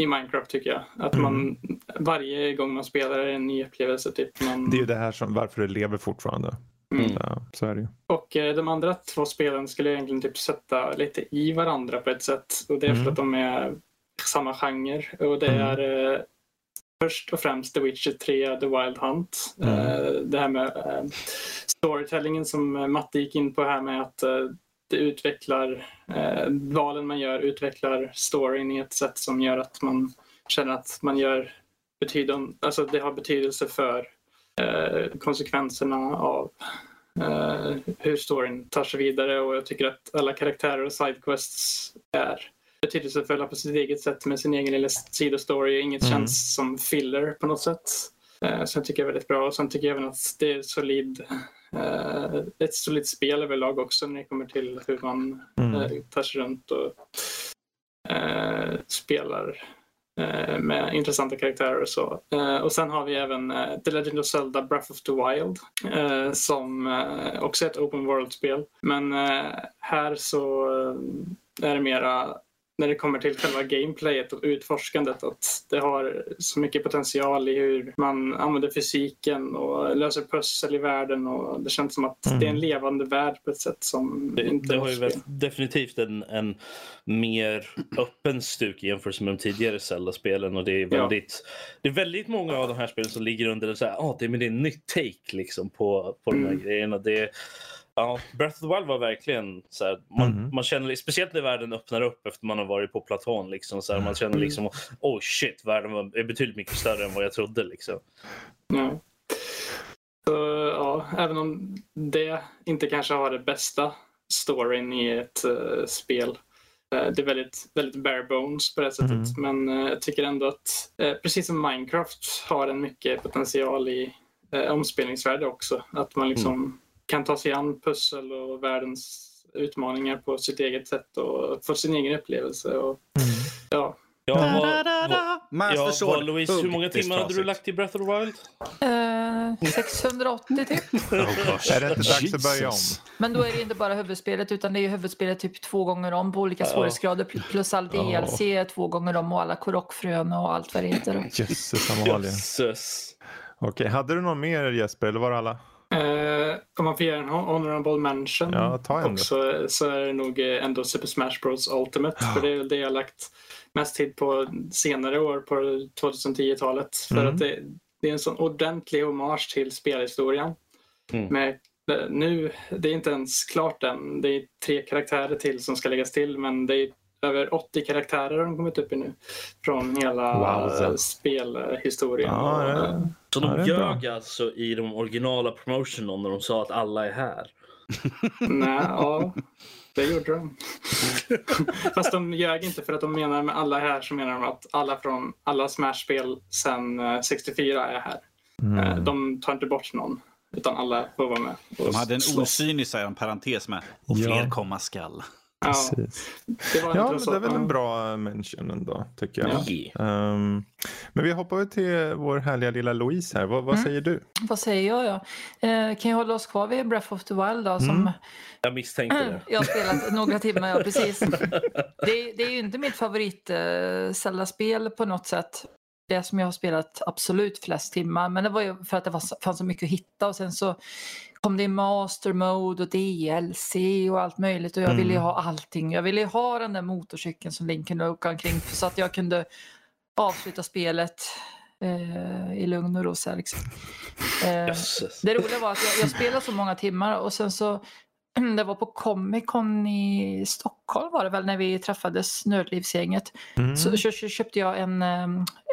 i Minecraft tycker jag. Att man varje gång man spelar är en ny upplevelse. Typ. Man, Det är ju det här som, varför det lever fortfarande. mm. Så, så är det ju. Och eh, de andra två spelen skulle jag egentligen typ sätta lite i varandra på ett sätt. Och det är Mm. för att de är samma genre. Och det Mm. är eh, först och främst The Witcher 3, The Wild Hunt. Mm. Eh, det här med eh, storytellingen som eh, Matte gick in på här med att eh, det utvecklar, eh, valen man gör utvecklar storyn i ett sätt som gör att man känner att man gör betydande, alltså det har betydelse för eh, konsekvenserna av eh, hur storyn tar sig vidare och jag tycker att alla karaktärer och sidequests är betydelsefulla på sitt eget sätt med sin egen lilla sidostory. Inget Mm. känns som filler på något sätt. Eh, så jag tycker jag är väldigt bra och sen tycker jag även att det är solid, ett solidt spel överlag också när det kommer till hur man Mm. eh, tar sig runt och eh, spelar eh, med intressanta karaktärer och så. Eh, och sen har vi även eh, The Legend of Zelda Breath of the Wild eh, som eh, också är ett open world-spel. Men eh, här så eh, är det mera när det kommer till själva gameplayet och utforskandet att det har så mycket potential i hur man använder fysiken och löser pussel i världen och det känns som att Mm. det är en levande värld på ett sätt som Det, inte det har ju definitivt en, en mer öppen stuk i jämförelse med de tidigare Zelda-spelen. Och det, är Ja. väldigt, det är väldigt många av de här spelen som ligger under en så här, ah, det, men det är en nytt take liksom, på, på de här Mm. grejerna. Det, ja, Breath of the Wild var verkligen så här, man, Mhm. man känner, speciellt när världen öppnar upp efter man har varit på platån. Liksom, så här, man känner Mm. liksom, oh shit, världen var, är betydligt mycket större än vad jag trodde. Liksom. Ja. Så, ja, även om det inte kanske har det bästa storyn i ett eh, spel. Eh, det är väldigt, väldigt bare bones på det sättet. Men eh, jag tycker ändå att, precis som Minecraft har en mycket potential i omspelningsvärde också. Att man liksom kan ta sig an pussel och världens utmaningar på sitt eget sätt och få sin egen upplevelse. Och, ja, Ja, vad, vad, ja, vad, Louise, hur många timmar hade du lagt i Breath of the Wild? Eh, 680 typ. Är det inte dags att börja om? Jesus. Men då är det inte bara huvudspelet utan det är ju huvudspelet typ två gånger om på olika svårighetsgrader pl- plus all. DLC två gånger om och alla korokfrön och allt vad det heter. Jösses Amalia. Jösses. Okej, hade du någon mer Jesper eller var det alla? Eh, om man får göra en hon- honorable mention Ja, ta en då. också så är det nog eh, ändå Super Smash Bros Ultimate. För det är det jag lagt mest tid på senare år på 2010-talet. För Mm. att det, det är en sån ordentlig hommage till spelhistorien. Mm. Med, eh, nu, det är inte ens klart än. Det är tre karaktärer till som ska läggas till men det är över 80 karaktärer har de kommit upp i nu. Från hela Wowza. eh, spelhistorien. Ja, och, det- eh, Så Ja, de ljög alltså i de originala promotionen när de sa att alla är här. Nej, ja, det gjorde de. Fast de ljög inte för att de menar med alla här så menar de att alla från alla Smash-spel sedan eh, 64 är här. Eh, Mm. De tar inte bort någon, utan alla får vara med. De hade en osynlig parentes med. Och Ja. fler komma skall. Ja, Precis. det var Ja, men så. det är väl ja. en bra mention ändå, tycker jag. Ja. Ehm, men vi hoppar till vår härliga lilla Louise här. Vad, vad Mm. säger du? Vad säger jag? Ja? Eh, kan jag hålla oss kvar vid Breath of the Wild då? Som Mm. Jag misstänkte det. jag har spelat några timmar, ja precis. Det, det är ju inte mitt favorit eh, Zelda-spel på något sätt. Det som jag har spelat absolut flest timmar. Men det var ju för att det var, så- fanns så mycket att hitta och sen så kom det master mode och DLC och allt möjligt och jag ville ju Mm. ha allting. Jag ville ju ha den där motorcykeln som Link kunde åka omkring så att jag kunde avsluta spelet eh, i lugn och ro. Så här, liksom. Eh, det roliga var att jag, jag spelade så många timmar och sen så det var på Comic Con i Stockholm var det väl när vi träffades, Nördlivsgänget. Mm. Så, så, så köpte jag en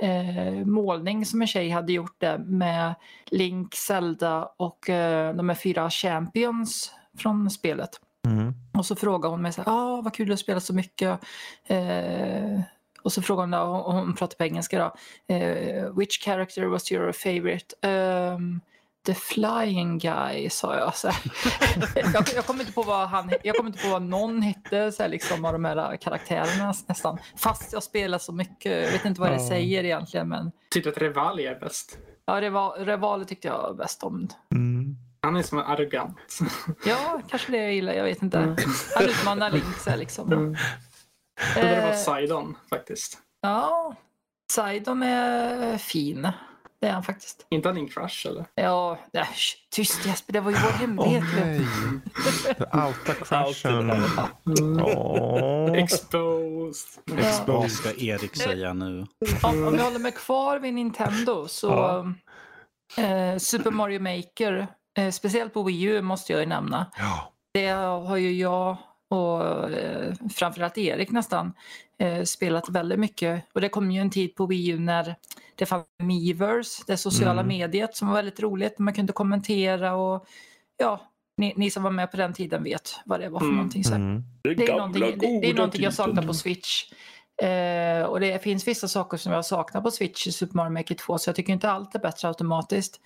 eh, målning som en tjej hade gjort där med Link, Zelda och eh, de här fyra champions från spelet. Mm. Och så frågade hon mig så här, ah, vad kul att spela så mycket. Eh, och så frågade hon, då, hon pratar på engelska då, which character was your favorite? Ehm, the flying guy, sa jag. Så jag, jag kommer inte på vad han, jag kommer inte på vad någon hette, så här, liksom, av de här karaktärerna nästan. Fast jag spelar så mycket, jag vet inte vad det Ja. säger egentligen. Men Tyckte att Revali är bäst. ja, Reval, Revaler tyckte jag bäst om. Mm. Han är som en arrogant. Ja, kanske det jag gillar. Jag vet inte. Han utmanar Link så här, liksom. Mm. Det vara Eh, Sidon faktiskt. Ja, Sidon är fin. Det är han faktiskt. Inte Link Crush eller? Ja, nej, sh, tyst Jesper, det var ju vår Åh hemlighet. nej. Du outar crushen. Åh. Exposed. Ja. Vad ska Erik säga nu? om, om jag håller mig kvar vid Nintendo så Ja. eh, Super Mario Maker, eh, speciellt på Wii U måste jag ju nämna. Ja. Det har ju jag och eh, framförallt Erik nästan eh, spelat väldigt mycket. Och det kom ju en tid på Wii U när det fanns Miiverse, det sociala Mm. mediet som var väldigt roligt. Man kunde kommentera och ja, ni, ni som var med på den tiden vet vad det var för Mm. någonting. Så. Mm. Det är någonting, det, det är någonting jag saknar på Switch. Eh, och det finns vissa saker som jag saknar på Switch i Super Mario Maker 2 så jag tycker inte allt är bättre automatiskt.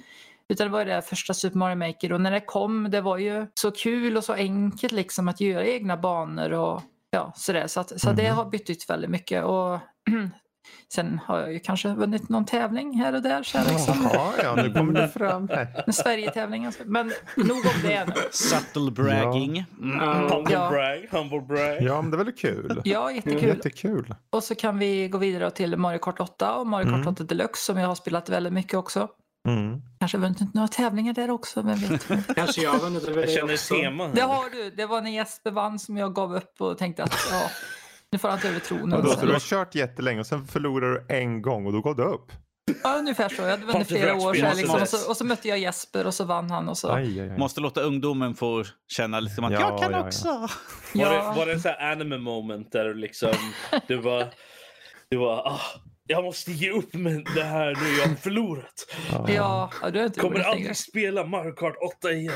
Utan det var ju det första Super Mario Maker och när det kom det var ju så kul och så enkelt liksom att göra egna banor och ja sådär. Så, att, så det Mhm. har betytt väldigt mycket. Och sen har jag ju kanske vunnit någon tävling här och där. Så här, liksom. Jaha, ja, nu kommer det fram här. En Sverigetävling alltså. Men nog om det nu. Subtle bragging. Mm. Humble Ja. brag, humble brag. Ja, men det är väl kul? Ja, jättekul. Jättekul. Och så kan vi gå vidare till Mario Kart 8 och Mario Kart Mm. 8 Deluxe som jag har spelat väldigt mycket också. Mm. Kanske vunnit några tävlingar där också, vem vet. Kanske jag har vunnit över Jag det känner också. tema här. Det har du. Det var när Jesper vann som jag gav upp och tänkte att ja, nu får han ta över tronen. Så du har kört jättelänge och sen förlorar du en gång och då går det upp? Ja, ungefär så. Jag hade vunnit flera år sedan. Liksom. Och, så, och så mötte jag Jesper och så vann han. Och så. Aj, aj, aj. Måste låta ungdomen få känna lite som att Ja, jag kan ja, ja. också. Var, det, var det en sån här anime moment där du liksom, du var, du var, ah, jag måste ge upp med det här nu, jag har förlorat. Ja, du har inte Kommer roligt längre. aldrig spela Mario Kart 8 igen.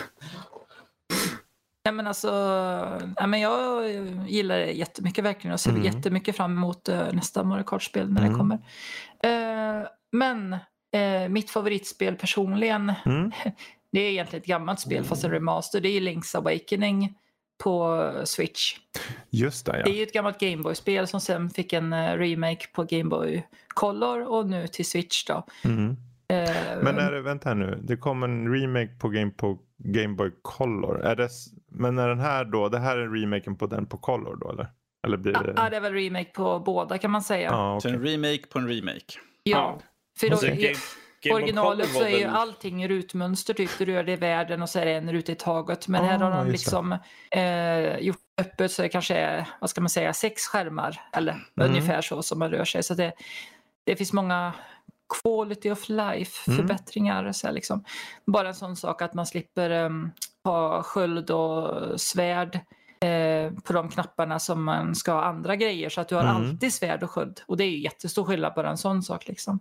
Nej, men alltså, nej, men jag gillar det jättemycket verkligen och ser Mm. jättemycket fram emot eh, nästa Mario Kart-spel när det Mm. kommer. Eh, men eh, mitt favoritspel personligen, Mm. det är egentligen ett gammalt spel fast en remaster. Det är Link's Awakening på Switch. Just det, Det är ja. ju ett gammalt Gameboy-spel som sen fick en eh, remake på Gameboy Color och nu till Switch då. Mm. Eh, Men är det, vänta här nu, det kom en remake på Game, på Game Boy Color. Är det, men är den här då, det här är remaken på den på Color då eller? Eller blir det? Ja, det är väl remake på båda kan man säga. Ja, Så okej. en remake på en remake. Ja, för då, Alltså, Game, originalet så är ju allting rutmönster typ. Du rör dig i världen och så är det en ruta i taget. Men här har de liksom eh, gjort öppet så det kanske är, vad ska man säga, sex skärmar. Eller Mm. ungefär så som man rör sig. Så det, det finns många quality of life Mm. förbättringar. Så här, liksom. Bara en sån sak att man slipper em, ha sköld och svärd eh, på de knapparna som man ska ha andra grejer. Så att du har Mm. alltid svärd och sköld. Och det är ju jättestor skillnad bara en sån sak. Liksom.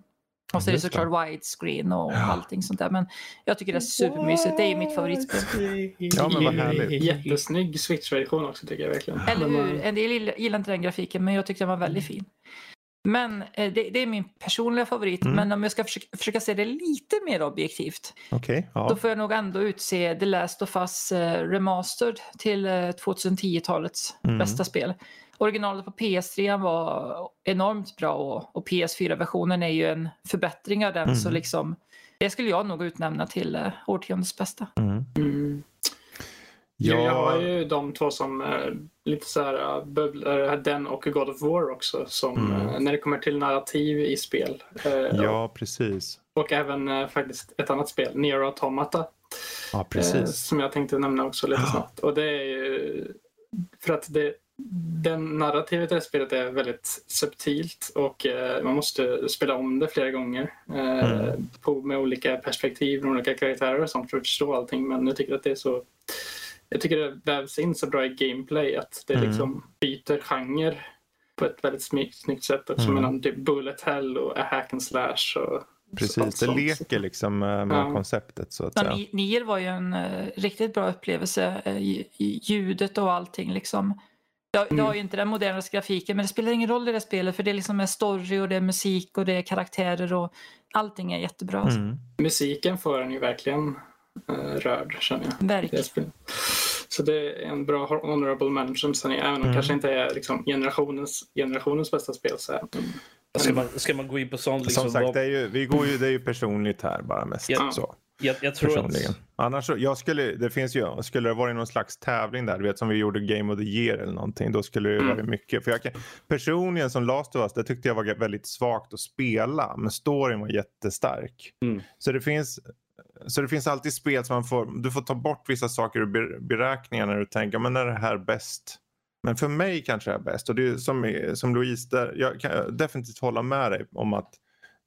Och så är det såklart widescreen och allting sånt där. Men jag tycker det är supermysigt. Det är mitt favoritspel. Ja, men vad härligt. Jättesnygg Switch-version också tycker jag verkligen. Eller hur? En del gillar, gillar inte den grafiken men jag tyckte den var väldigt fin. Men eh, det, det är min personliga favorit. Mm. Men om jag ska försöka, försöka se det lite mer objektivt. Då ja. får jag nog ändå utse The Last of Us eh, Remastered till eh, 2010-talets Mm. bästa spel. Originalet på PS3 var enormt bra och, och PS4-versionen är ju en förbättring av den. Mm. Så liksom, det skulle jag nog utnämna till eh, årtiondets bästa. Ja. Jag har ju de två som eh, lite så här uh, bubblar, den och God of War också. Som Mm. eh, när det kommer till narrativ i spel. Eh, ja, precis. Och även eh, faktiskt ett annat spel, Nier Automata. Ja, Eh, precis. som jag tänkte nämna också lite snabbt. Och det är ju för att det, den narrativet i det spelet är väldigt subtilt och eh, man måste spela om det flera gånger. Eh, Mm. på, med olika perspektiv, med olika karaktärer och sånt för att förstå allting. Men jag tycker att det är så jag tycker det vävs in så bra i gameplay att det Mm. liksom byter genre på ett väldigt snyggt sätt också Mm. typ bullet hell och a hack and slash. Och, Precis, det leker liksom eh, med Ja. konceptet så att säga. Ni- Nier var ju en eh, riktigt bra upplevelse. i ljudet och allting liksom. Det Mm. har ju inte den modernaste grafiken men det spelar ingen roll i det spelet för det är liksom är story och det är musik och det är karaktärer och allting är jättebra. alltså. Mm. musiken får en ju verkligen rörd känner jag. Verk. det spelet. Så det är en bra honorable mention. Sen, även om Mm. kanske inte är liksom, generationens, generationens bästa spel. Så här. Ska man, ska man gå in på sånt liksom? Som sagt, vad- det är ju, vi går ju, det är ju personligt här bara mest. Ja. Så. Jag, jag tror personligen. att... Annars jag skulle, det finns ju, skulle det varit någon slags tävling där, du vet som vi gjorde Game of the Year eller någonting, då skulle det Mm. vara mycket. För jag kan, personligen som Last of Us, det tyckte jag var väldigt svagt att spela, men storyn var jättestark. Mm. Så det finns så det finns alltid spel som man får, du får ta bort vissa saker ur ber- beräkningar när du tänker, men är det här bäst? Men för mig kanske det är bäst och det är som, som Louise, där, jag kan definitivt hålla med dig om att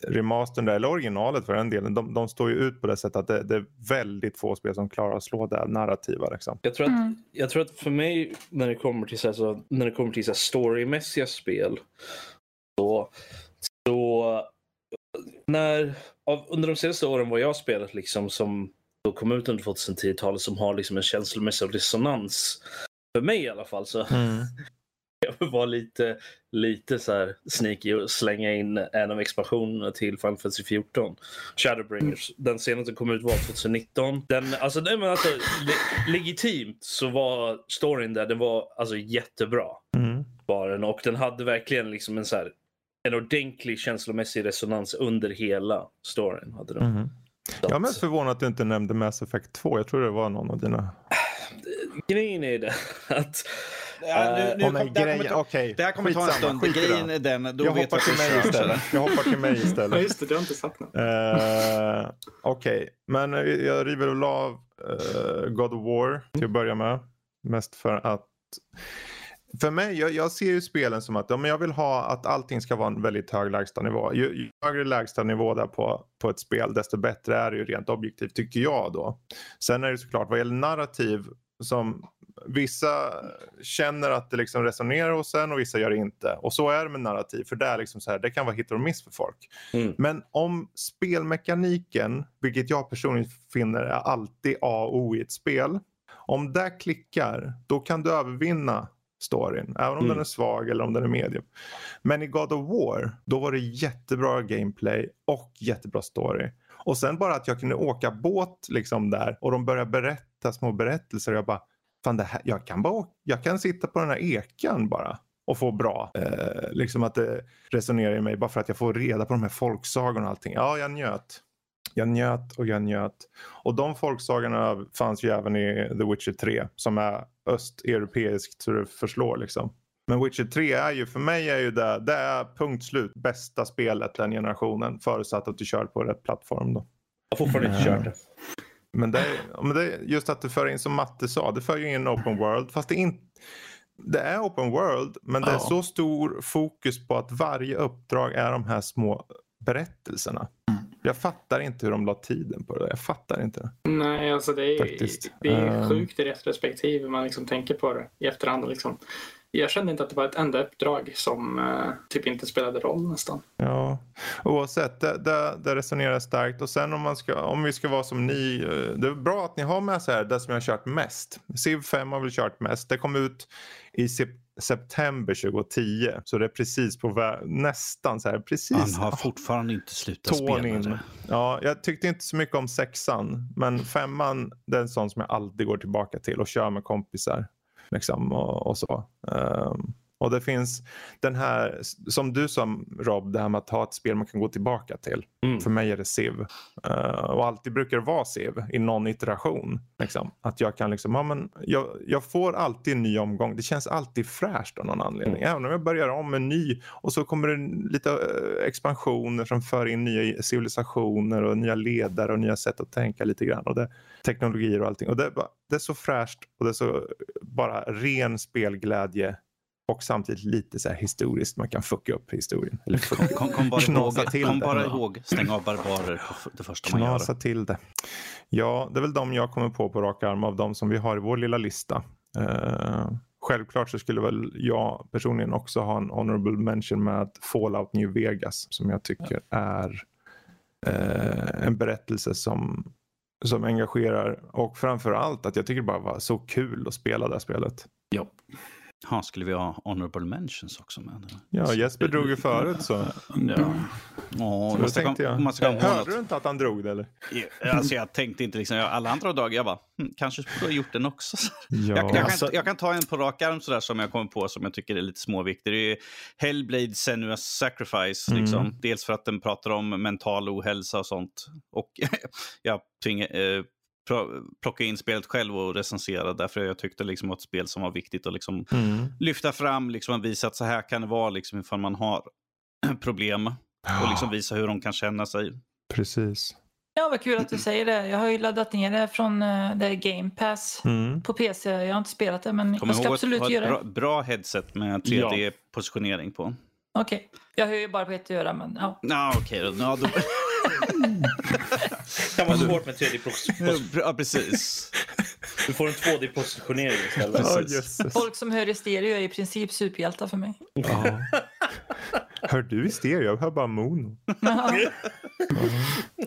remastern där, eller originalet för den delen, de, de står ju ut på det sättet att det, det är väldigt få spel som klarar att slå det här narrativa. Liksom. Jag tror, att, Mm. jag tror att för mig när det kommer till, så här, så, när det kommer till så här, storymässiga spel så när, av, under de senaste åren vad jag spelat liksom som då kom ut under 2010-talet som har liksom en känslomässig resonans för mig i alla fall så jag var lite, lite så här sneaky och slänga in en av expansionerna till Final Fantasy 14. Shadowbringers. Den senaste kom ut var 2019. Den, alltså, nej, men alltså, le- legitimt så var storyn där, den var alltså jättebra. Mm. Var den, och den hade verkligen liksom en så här en ordentlig känslomässig resonans under hela storyn. Hade den. Mm. Jag är mest förvånad att du inte nämnde Mass Effect 2. Jag tror det var någon av dina... Grejen är det att Ja, nu, nu, Åh, nej, det här grejen- kommer ta- okej, det här kommer ta en stund. Grejen är den, då jag vet hoppar till mig istället. Jag hoppar till mig Ja, istället. just det. Du har inte sagt något. Eh, Okej, men jag river väl av eh, God of War till att börja med. Mest för att för mig, jag, jag ser ju spelen som att ja, men jag vill ha att allting ska vara en väldigt hög lägstanivå. Ju, ju högre lägstanivå där på, på ett spel, desto bättre är det ju rent objektivt tycker jag då. Sen är det såklart vad gäller narrativ som vissa känner att det liksom resonerar hos en och vissa gör det inte. Och så är det med narrativ, för det är liksom så här, det kan vara hit och miss för folk. Mm. Men om spelmekaniken, vilket jag personligen finner är alltid A och O i ett spel. Om det klickar, då kan du övervinna storyn. Även om Mm. den är svag eller om den är medium. Men i God of War, då var det jättebra gameplay och jättebra story. Och sen bara att jag kunde åka båt liksom där och de började berätta små berättelser. Och jag bara, fan det här, jag kan bara jag kan sitta på den här ekan bara och få bra. Eh, liksom att det resonerar i mig bara för att jag får reda på de här folksagorna och allting. Ja, jag njöt. Jag njöt och jag njöt. Och de folksagorna fanns ju även i The Witcher 3 som är östeuropeiskt så det förslår liksom. Men Witcher 3 är ju för mig är ju det, det är punkt slut bästa spelet den generationen förutsatt att du kör på rätt plattform då. jag har fortfarande inte kört det. Men det, är, men det är just att du för in som Matte sa, det för ju in open world fast det är inte det är open world men det är Ja. så stor fokus på att varje uppdrag är de här små berättelserna. Jag fattar inte hur de la tiden på det. Jag fattar inte. Nej, alltså det är, Faktiskt. det är Ehm. sjukt i retrospektiv hur man liksom tänker på det i efterhand. Liksom. Jag kände inte att det var ett enda uppdrag som eh, typ inte spelade roll nästan. Ja, oavsett, det, det, det resonerar starkt. Och sen om, man ska, om vi ska vara som ni, eh, det är bra att ni har med så här det som jag har kört mest. Civ 5 har väl kört mest. Det kom ut i sep- september 2010, så det är precis på nästan så här, precis. Han har fortfarande inte slutat spela. Ja, jag tyckte inte så mycket om sexan, men femman det är en sån som jag alltid går tillbaka till och kör med kompisar. Liksom, och, och så. Ehm, och det finns den här, som du sa Rob, det här med att ha ett spel man kan gå tillbaka till. Mm. För mig är det Civ. Eh, och alltid brukar det vara Civ i någon iteration. Liksom. Att jag kan liksom, ja, men jag, jag får alltid en ny omgång. Det känns alltid fräscht av någon anledning. Även om jag börjar om en ny och så kommer det lite eh, expansioner som för in nya civilisationer och nya ledare och nya sätt att tänka lite grann. Och det, teknologier och allting. Och det, det är så fräscht och det är så bara ren spelglädje. Och samtidigt lite så här historiskt. Man kan fucka upp historien. Eller fucka Kom, kom bara, Knasa ihåg, till kom det. bara ihåg, stäng av barbarer det första man gör. knasa till det. Ja, det är väl de jag kommer på på rak arm av de som vi har i vår lilla lista. Eh, självklart så skulle väl jag personligen också ha en honorable mention med Fallout New Vegas som jag tycker är eh, en berättelse som, som engagerar och framför allt att jag tycker det bara var så kul att spela det här spelet. Ja. Ha, skulle vi ha honorable mentions också med? Ja, Jesper drog ju förut så. Ja. Ja, så man då ska, tänkte jag. man ska Hörde du inte att han drog det eller? Alltså jag tänkte inte liksom, jag- alla andra dagar, jag bara, hm, kanske skulle ha gjort den också. Ja. Jag, jag, kan, Alltså- jag kan ta en på rak arm sådär som jag kommer på som jag tycker är lite småviktig. Det är Hellblade Senua's Sacrifice. Mm. Liksom. Dels för att den pratar om mental ohälsa och sånt. Och jag tvingar, eh, plocka in spelet själv och recensera därför jag tyckte liksom att ett spel som var viktigt att liksom Mm. lyfta fram liksom, och visa att så här kan det vara liksom, ifall man har problem. Och liksom visa hur de kan känna sig. Precis. Ja, vad kul att du säger det. Jag har ju laddat ner det från uh, det Game Pass Mm. på PC. Jag har inte spelat det, men Kom jag ska ihåg absolut göra det. bra, bra headset med 3D-positionering på. Okej. Jag har ju bara på ett öra, men ja. Ja, okej då. Ja, då. Det kan vara svårt med 3D-position. ja, precis. Du får en 2D-positionering istället. Ja. Folk som hör i stereo är i princip superhjältar för mig. Ja. Hör du i stereo? Jag hör bara mono.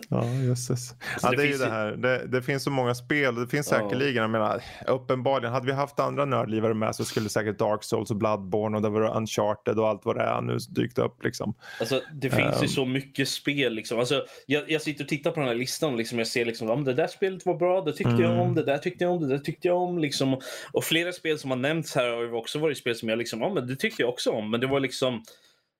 Ja, jösses. Ja, det det, är ju det här. Det, det finns så många spel. Det finns Ja. säkerligen, jag menar, uppenbarligen. Hade vi haft andra nördlivare med så skulle säkert Dark Souls och Bloodborne och det var Uncharted och allt vad det är nu dykt upp liksom. Alltså, det finns ju Ehm. så mycket spel. Liksom. Alltså, jag, jag sitter och tittar på den här listan och liksom, jag ser liksom, om det där spelet var bra, det tyckte jag Mm. om, det där tyckte jag om, det där tyckte jag om. Liksom. Och flera spel som har nämnts här har ju också varit spel som jag liksom, ja men det tyckte jag också om. Men det var liksom,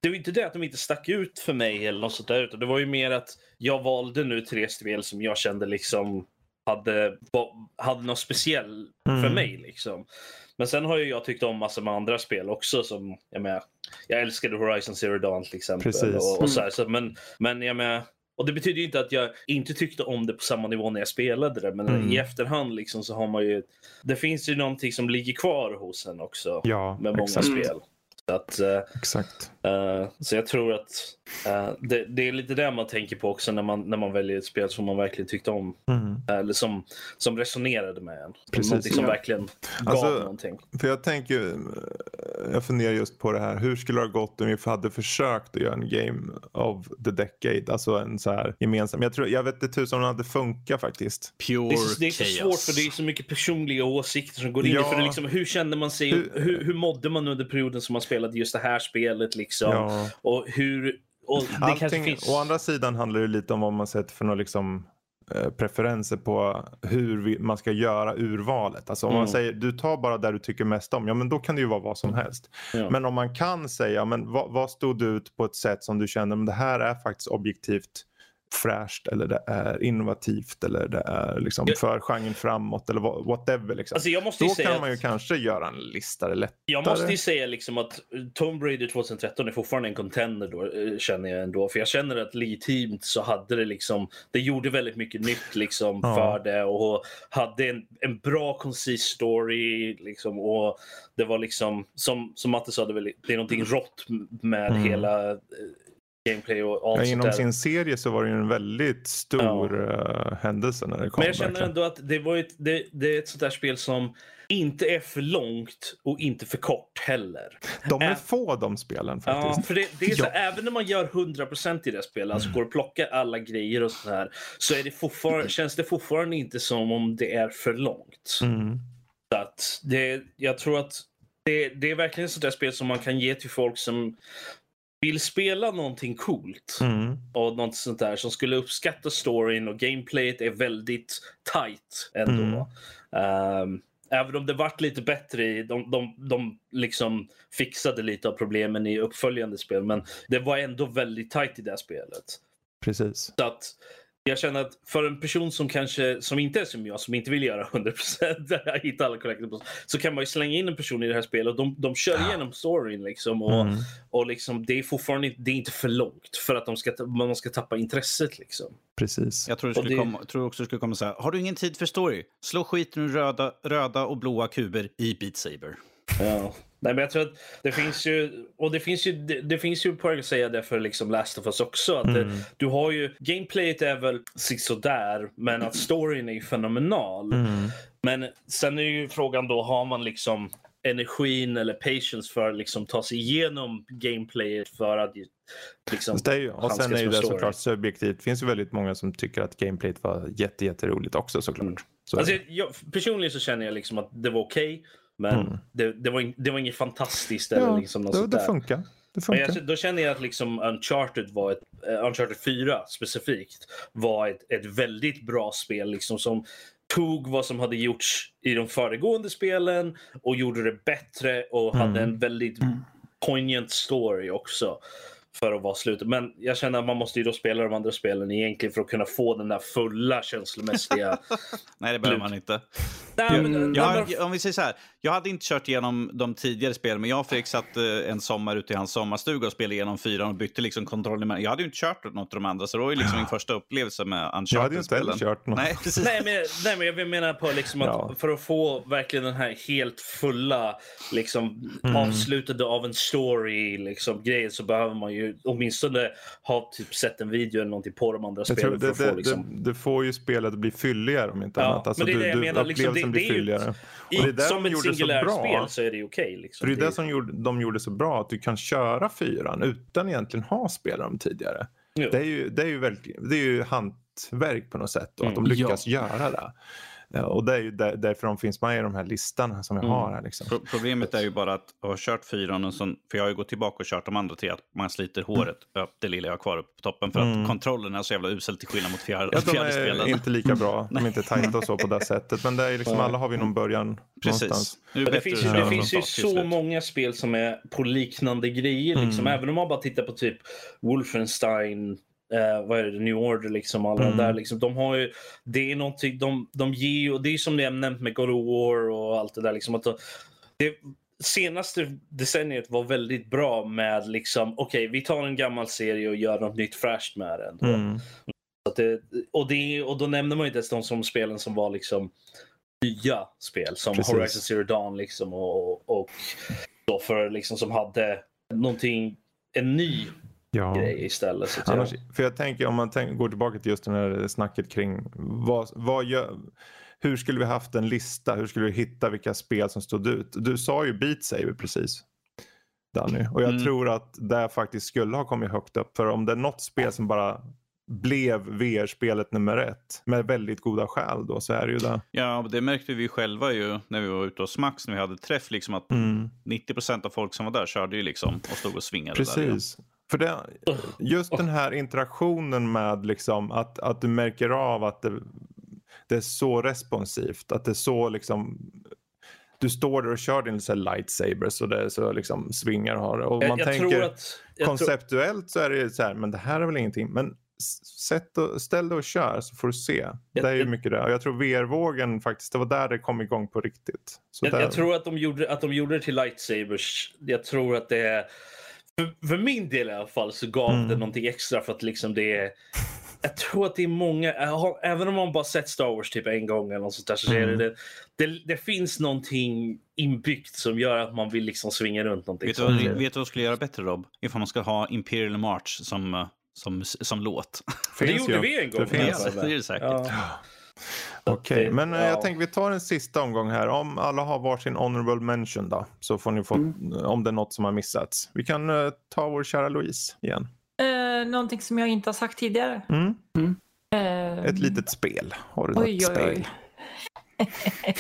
det var inte det att de inte stack ut för mig eller något sånt där, utan det var ju mer att jag valde nu tre spel som jag kände liksom hade, hade något speciellt för Mm. mig. Liksom. Men sen har ju jag tyckt om massor med andra spel också. Som, jag, menar, jag älskade Horizon Zero Dawn till exempel. Precis. Och, och så här, så, men, men jag menar, och det betyder ju inte att jag inte tyckte om det på samma nivå när jag spelade det. Men Mm. i efterhand liksom så har man ju... Det finns ju någonting som ligger kvar hos en också. Ja, med många exakt. spel. Att, eh, exakt. eh, så jag tror att eh, det, det är lite det man tänker på också när man, när man väljer ett spel som man verkligen tyckte om. Mm. Eller som, som resonerade med en. Precis. Någonting som Ja. verkligen gav Alltså, någonting. För jag tänker, jag funderar just på det här. Hur skulle det ha gått om vi hade försökt att göra en game of the decade? Alltså en så här gemensam. Jag, tror, jag vet inte tusan om det hade funkat faktiskt. Pure Det är, så, det är så chaos. svårt för det är så mycket personliga åsikter som går in i Ja. för det. Liksom, hur kände man sig? Hur- Hur, hur, mådde man under perioden som man spelade just det här spelet? Liksom? Ja. Och hur... Och det kanske Allting, finns... Å andra sidan handlar det lite om vad man sett för några liksom, eh, preferenser på hur vi, man ska göra urvalet. Alltså om man Mm. säger du tar bara där du tycker mest om, ja men då kan det ju vara vad som helst. Ja. Men om man kan säga, men vad, vad stod ut på ett sätt som du kände, men det här är faktiskt objektivt fräscht eller det är innovativt eller det är liksom Jag- för genren framåt eller what- whatever. Liksom. Alltså då kan att, man ju kanske göra en lista det är lättare. jag måste ju säga liksom att Tomb Raider 2013 är fortfarande en contender då, eh, känner jag ändå. För jag känner att legitimt så hade det liksom, det gjorde väldigt mycket nytt liksom Ja. för det och hade en, en bra koncis story liksom och det var liksom, som, som Matte sa, det, är väl- det är någonting rått med Mm. hela eh, gameplay och allt Ja, inom där. sin serie så var det ju en väldigt stor eh, händelse när det kom. Men jag känner ändå att det, var ett, det, det är ett sånt där spel som inte är för långt och inte för kort heller. De är Ä- få de spelen Ja, faktiskt. för det, det är så, Ja. Mm. även när man gör 100% i det spelet, alltså går och plockar alla grejer och så här, så är det fortfarande, känns det fortfarande inte som om det är för långt. Mm. Så att det, jag tror att det, det är verkligen ett sånt där spel som man kan ge till folk som vill spela någonting coolt Mm. och något sånt där som skulle uppskatta storyn och gameplayet är väldigt tight ändå. Ehm, även om det vart lite bättre i, de, de, de liksom fixade lite av problemen i uppföljande spel men det var ändå väldigt tight i det här spelet. Precis. Så att jag känner att för en person som kanske som inte är som jag, som inte vill göra 100% hitta alla collectibles, så kan man ju slänga in en person i det här spelet och de, de kör igenom storyn liksom och, Mm. och liksom det är fortfarande inte- det är inte för långt för att de ska, man ska tappa intresset liksom. Precis. Jag tror, du skulle det- komma, tror också du skulle komma så här. Har du ingen tid för story? Slå skiten ur röda, röda och blåa kuber i Beat Saber. Ja. Nej, men jag tror att det finns ju, och det finns ju, det, det finns ju poäng att säga det för liksom Last of Us också. Att det, Mm. du har ju, gameplayet är väl sådär, men att storyn är ju fenomenal. Mm. Men sen är ju frågan då, har man liksom energin eller patience för att liksom ta sig igenom gameplayet för att liksom, det är ju, och sen är ju det story. såklart subjektivt. Det finns ju väldigt många som tycker att gameplayet var jätte, jätteroligt också såklart. Mm. Så, Alltså, jag, personligen så känner jag liksom att det var okej. Men Mm. det, det, var, det var inget fantastiskt eller Ja, liksom något det, sånt det funkar. Det Men funkar. jag, då känner jag att liksom Uncharted var ett, eh, Uncharted 4 specifikt var ett, ett väldigt bra spel liksom som tog vad som hade gjorts i de föregående spelen och gjorde det bättre och Mm. hade en väldigt poignant story också för att vara slutet. Men jag känner att man måste ju då spela de andra spelen egentligen för att kunna få den där fulla känslomässiga... Nej, det behöver man inte. Nej, men, Jag, men- om vi säger så här, jag hade inte kört igenom de tidigare spelen, men jag och Fredrik satt eh, en sommar ute i hans sommarstuga och spelade igenom fyran och bytte liksom kontroll. emellan. Jag hade ju inte kört något av de andra, så det var ju liksom min första upplevelse med Jag hade ju inte heller Uncharted-spelen. kört något. Nej, precis. Nej men, nej, men jag menar på liksom att Ja. för att få verkligen den här helt fulla liksom, Mm. avslutade av en story liksom, grejen så behöver man ju åtminstone ha typ sett en video eller någonting på de andra spelen tror för det, att få det, liksom... det, det får ju spelet att bli fylligare om inte Ja, annat. Alltså, men det är det jag du, menar, liksom, det- blir det ju- fylligare. I, och det är där som de ett gjorde så singulärt bra. spel så är det okej. liksom. För det är Det- det som gjorde, de gjorde så bra, att du kan köra fyran utan egentligen ha spelat dem tidigare. Jo. Det är ju, det är ju, verkligen, det är ju hantverk på något sätt och att de Mm. lyckas göra det. Och det är ju där, därför de finns med i de här listorna som jag Mm. har här. Liksom. Pro- Problemet är ju bara att ha kört fyran, och sån, för jag har ju gått tillbaka och kört de andra tre, att man sliter håret, ja, det lilla jag har kvar uppe på toppen, för Mm. att kontrollen är så jävla usel till skillnad mot fjärde, Ja, de fjärde är spelen. inte lika bra, de är inte tajta och så på det sättet. Men det är liksom, alla har vi någon början Precis. någonstans. Det finns ju, det finns ju så många spel som är på liknande grejer. Liksom. Mm. Även om man bara tittar på typ Wolfenstein, eh, vad är det, New Order, liksom, alla Mm. där. Liksom, de har ju, det är någonting, de, de ger och det är som det jag nämnt med God of War och allt det där. Liksom, att de, det, senaste decenniet var väldigt bra med liksom, okej, vi tar en gammal serie och gör något nytt fräscht med den. Mm. Så det, och, det, och då nämner man ju inte ens de som spelen som var liksom nya spel som Precis. Horizon Zero Dawn liksom och, och då för liksom som hade någonting, en ny Ja. grej istället. Så Annars, för jag tänker om man tänk, går tillbaka till just det här snacket kring vad, vad gör, hur skulle vi haft en lista? Hur skulle vi hitta vilka spel som stod ut? Du sa ju Beat Saber precis. Danny. Och jag Mm. tror att det faktiskt skulle ha kommit högt upp. För om det är något spel som bara blev VR-spelet nummer ett med väldigt goda skäl då så är det ju det. Ja, det märkte vi själva ju när vi var ute hos Max, när vi hade träff, liksom att Mm. 90% av folk som var där körde ju liksom och stod och svingade där. ju. För det, just den här interaktionen med liksom att, att du märker av att det, det är så responsivt. Att det är så liksom du står där och kör din så här lightsabers och det så liksom svingar har det. Och man jag tänker tror att... Jag tror, konceptuellt så är det så här, men det här är väl ingenting. Men sätt och, ställ dig och kör så får du se. Jag- det är ju mycket det. Och jag tror VR-vågen faktiskt, det var där det kom igång på riktigt. Så jag, där, jag tror att de, gjorde, att de gjorde det till lightsabers. Jag tror att det är... För, för min del i alla fall så gav Mm. det någonting extra för att liksom det är... Jag tror att det är många, även om man bara sett Star Wars typ en gång eller något sånt där, så är Mm. det, det, det finns någonting inbyggt som gör att man vill liksom svinga runt någonting. Vet du, vad, vet du vad skulle göra bättre Rob? Ifall man ska ha Imperial March som, eh, som, som låt. det finns gjorde ju. vi en gång. Det finns. alltså. det är det säkert. Ja. Okej, det- men eh, ja. jag tänker vi tar en sista omgång här. Om alla har varsin honorable mention då, så får ni få, om det är något som har missats. Vi kan eh, ta vår kära Louise igen. Eh, någonting som jag inte har sagt tidigare. Mm. Eh, Ett litet spel. Har du något Oj, oj, spel? oj.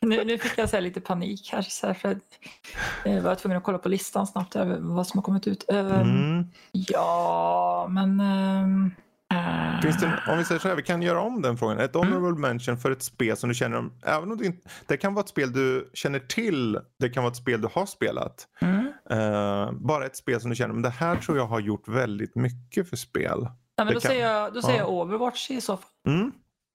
nu, nu fick jag så här lite panik här. Så här för att, jag var tvungen att kolla på listan snabbt över vad som har kommit ut. Eh, Mm. Ja, men... det, om vi säger så här, vi kan göra om den frågan. Ett honorable mention för ett spel som du känner, även om du inte, det kan vara ett spel du känner till, det kan vara ett spel du har spelat. mm. Eh, bara ett spel som du känner, men det här tror jag har gjort väldigt mycket för spel. Nej, men det då kan- säger, jag, då säger ja. jag Overwatch i så fall. Mm.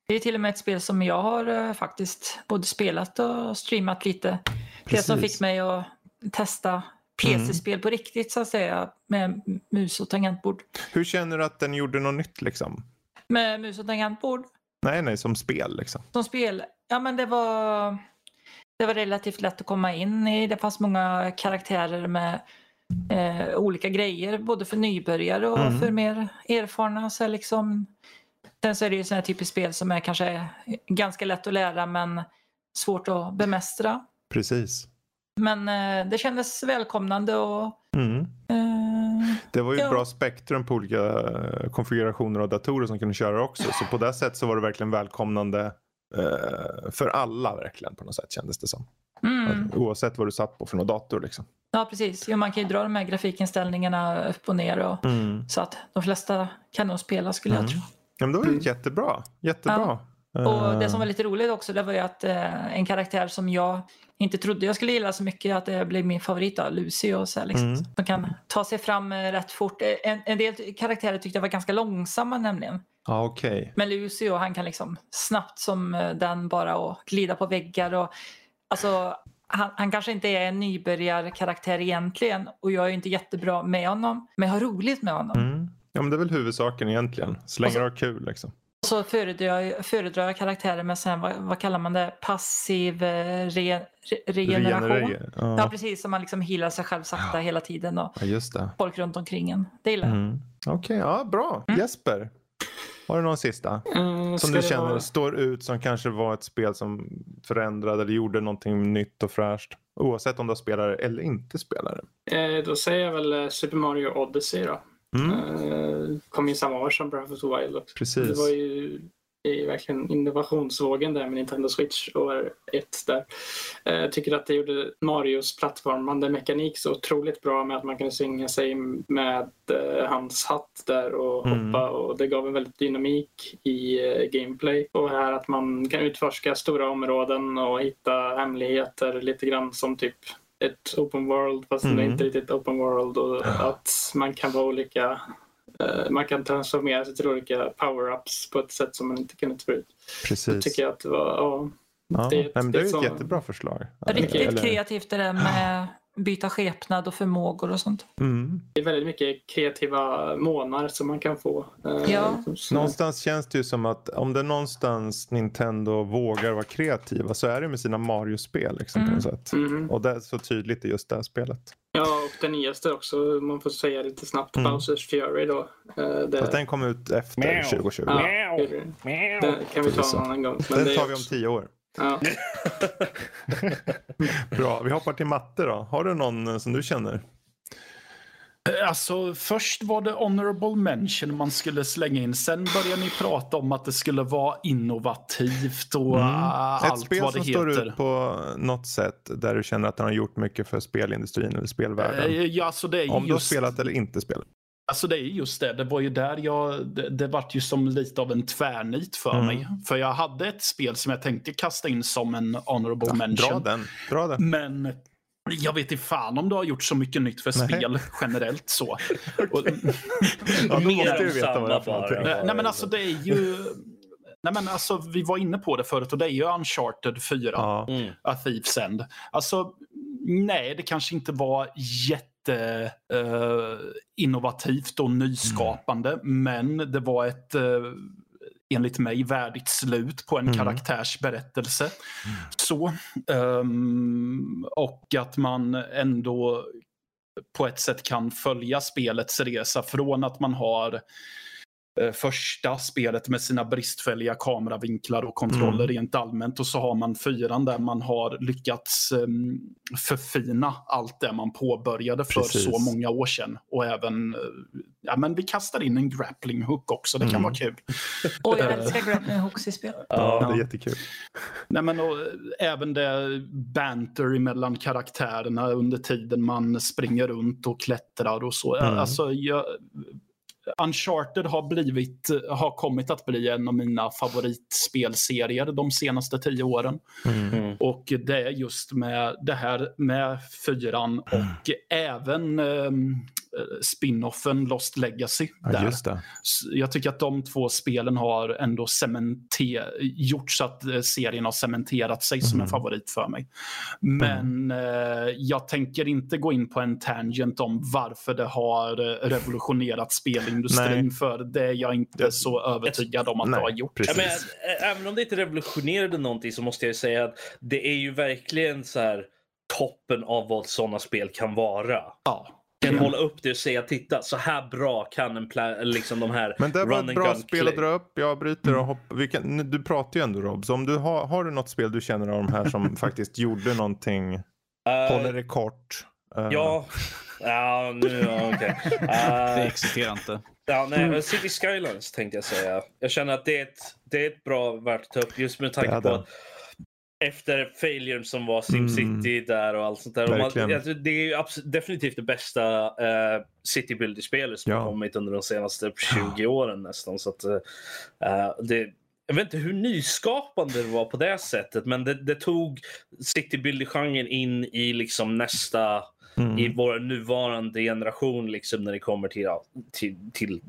Det är till och med ett spel som jag har eh, faktiskt både spelat och streamat lite. Det som Precis. fick mig att testa PC-spel på riktigt så att säga med mus och tangentbord. Hur känner du att den gjorde något nytt liksom? Med mus och tangentbord Nej, nej, som spel liksom. som spel, ja men det var, det var relativt lätt att komma in i. Det fanns många karaktärer med eh, olika grejer, både för nybörjare och Mm. för mer erfarna. Så liksom, sen så är det ju sådana typiskt spel som är kanske ganska lätt att lära men svårt att bemästra. Precis. Men eh, det kändes välkomnande och Mm. eh, Det var ju ett Ja. bra spektrum på olika eh, konfigurationer av datorer som kunde köra också. Så på det sättet så var det verkligen välkomnande eh, för alla verkligen på något sätt kändes det som. Mm. Oavsett vad du satt på för någon dator. Liksom. Ja, precis. Jo, man kan ju dra de här grafikinställningarna upp och ner och, så att de flesta kan nog spela skulle jag Mm. tro. Ja, men det var ju jättebra. Jättebra. Och det som var Eh, lite roligt också det var ju att eh, en karaktär som jag inte trodde jag skulle gilla så mycket att det blev min favorit då, Lucy och så här, liksom, Mm. som kan ta sig fram eh, rätt fort. Eh, En, en del karaktärer tyckte jag var ganska långsamma nämligen. Ja, okej. Men Lucy och han kan liksom snabbt som eh, den bara och glida på väggar och alltså han, han kanske inte är en nybörjarkaraktär egentligen och jag är ju inte jättebra med honom men jag har roligt med honom. Mm. Ja, men det är väl huvudsaken egentligen. Så länge du har kul liksom. Och så föredrar jag, föredrar jag karaktärer med sån här, vad, vad kallar man det, passiv eh, re, re, regeneration. Regenerera. Ja, Ja. precis. Som man liksom healar sig själv sakta hela tiden och ja, just det. folk runt omkring en. Det gillar jag. Mm. Okej, ja, bra. Jesper, har du någon sista? Eh, Som du det känner vara- står ut som kanske var ett spel som förändrade eller gjorde någonting nytt och fräscht? Oavsett om du spelar eller inte spelar. Eh, då säger jag väl eh, Super Mario Odyssey då. Mm. Eh, kom ju samma år som Breath of the Wild också. Precis. Det var ju är verkligen innovationsvågen där med Nintendo Switch år ett där. Eh, Jag tycker att det gjorde Marios plattformande mekanik så otroligt bra med att man kunde svinga sig med eh, hans hatt där och Mm. hoppa och det gav en väldigt dynamik i gameplay. Och här att man kan utforska stora områden och hitta hemligheter lite grann som typ ett open world fast det är Mm. inte riktigt open world och att man kan vara olika eh, man kan transformera sig till olika power-ups på ett sätt som man inte kunde förut. Precis. tycker jag att det var, ja, ja. det är det, ett- det är ett ett sånt- jättebra förslag. Riktigt Eller- kreativt det där med byta skepnad och förmågor och sånt. Mm. det är väldigt mycket kreativa månar som man kan få. eh, Ja. Någonstans känns det ju som att om det någonstans Nintendo vågar vara kreativa så är det med sina Mario-spel. Liksom, på Mm. något sätt. Mhm. Och det är så tydligt i just det här spelet. Ja, och den nyaste också, man får säga lite snabbt, Mm. Bowsers Fury då. Eh, det, Fast den kom ut efter Meow. 2020. ja, den kan vi ta en annan gång. Men Den det är tar vi om tio år. Ja. Bra, vi hoppar till matte då. Har du någon eh, som du känner? Alltså, först var det honorable mention man skulle slänga in. Sen började ni prata om att det skulle vara innovativt och Mm. Ett allt spel vad som det står heter. ut på något sätt där du känner att den har gjort mycket för spelindustrin eller spelvärlden. Eh, Ja, alltså det är ju Om du har just, spelat eller inte spelat. Alltså det är just det. Det var ju där jag, det, det vart ju som lite av en tvärnit för Mm. mig. För jag hade ett spel som jag tänkte kasta in som en honorable Ja, mention. dra den. Dra den. Men jag vet inte fan om du har gjort så mycket nytt för Nej. spel generellt så. Och, Ja, då Mer måste av du veta vad det är för samma bara. Eh, Nej men alltså det är ju... Nej men alltså vi var inne på det förut och det är ju Uncharted 4, Ja. Mm. A Thief's End. Alltså nej det kanske inte var jätte eh, innovativt och nyskapande men det var ett eh, enligt mig värdigt slut på en Mm. karaktärs berättelse. Så. ehm, och att man ändå på ett sätt kan följa spelets resa från att man har eh, första spelet med sina bristfälliga kameravinklar och kontroller Mm. rent allmänt och så har man fyran där man har lyckats um, förfina allt det man påbörjade för Precis. så många år sedan. Och även, eh, ja men vi kastar in en grappling hook också, det kan Mm. vara kul. Och jag Eh. älskar grappling hooks i spel. Ja, det är jättekul. Nej, men och, eh, även det banter mellan karaktärerna under tiden man springer runt och klättrar och så. Mm. Alltså, jag, Uncharted har, blivit, har kommit att bli en av mina favoritspelserier de senaste tio åren. Mm. Mm. Och det är just med det här med fyran och även ehm, spinoffen Lost Legacy. Ja, Jag tycker att de två spelen har ändå cementer- gjort så att eh, serien har cementerat sig som en Mhm. favorit för mig. Men eh, jag tänker inte gå in på en tangent om varför det har eh, revolutionerat spelindustrin Nej. för det är jag inte Det- så övertygad om att Nej, det har gjort. Ja, men, även om det inte revolutionerade någonting så måste jag säga att det är ju verkligen så här toppen av vad sådana spel kan vara. Ja. Kan hålla upp det och säga titta så här bra kan en liksom de här Men det var ett bra spel att dra upp. Jag bryter och hoppar. Vi kan, du pratar ju ändå Rob. Så om du har, har du något spel du känner av de här som faktiskt gjorde någonting, Eh, håller det kort? eh, Ja, ja nu, ja, okej. Det Eh, existerar inte. Ja, nej, City Skylines tänkte jag säga. Jag känner att det är ett, det är ett bra värt att ta upp just med Det tanke på det. att efter failure som var SimCity där och allt sånt där. Man, alltså, det är ju abs- definitivt det bästa uh, City Builder-spelet som Ja. har kommit under de senaste 20 åren nästan. Så att, eh, det, jag vet inte hur nyskapande det var på det sättet, men det, det tog City Builder-genren in i liksom nästa Mm. i vår nuvarande generation liksom när det kommer till, ja, till, till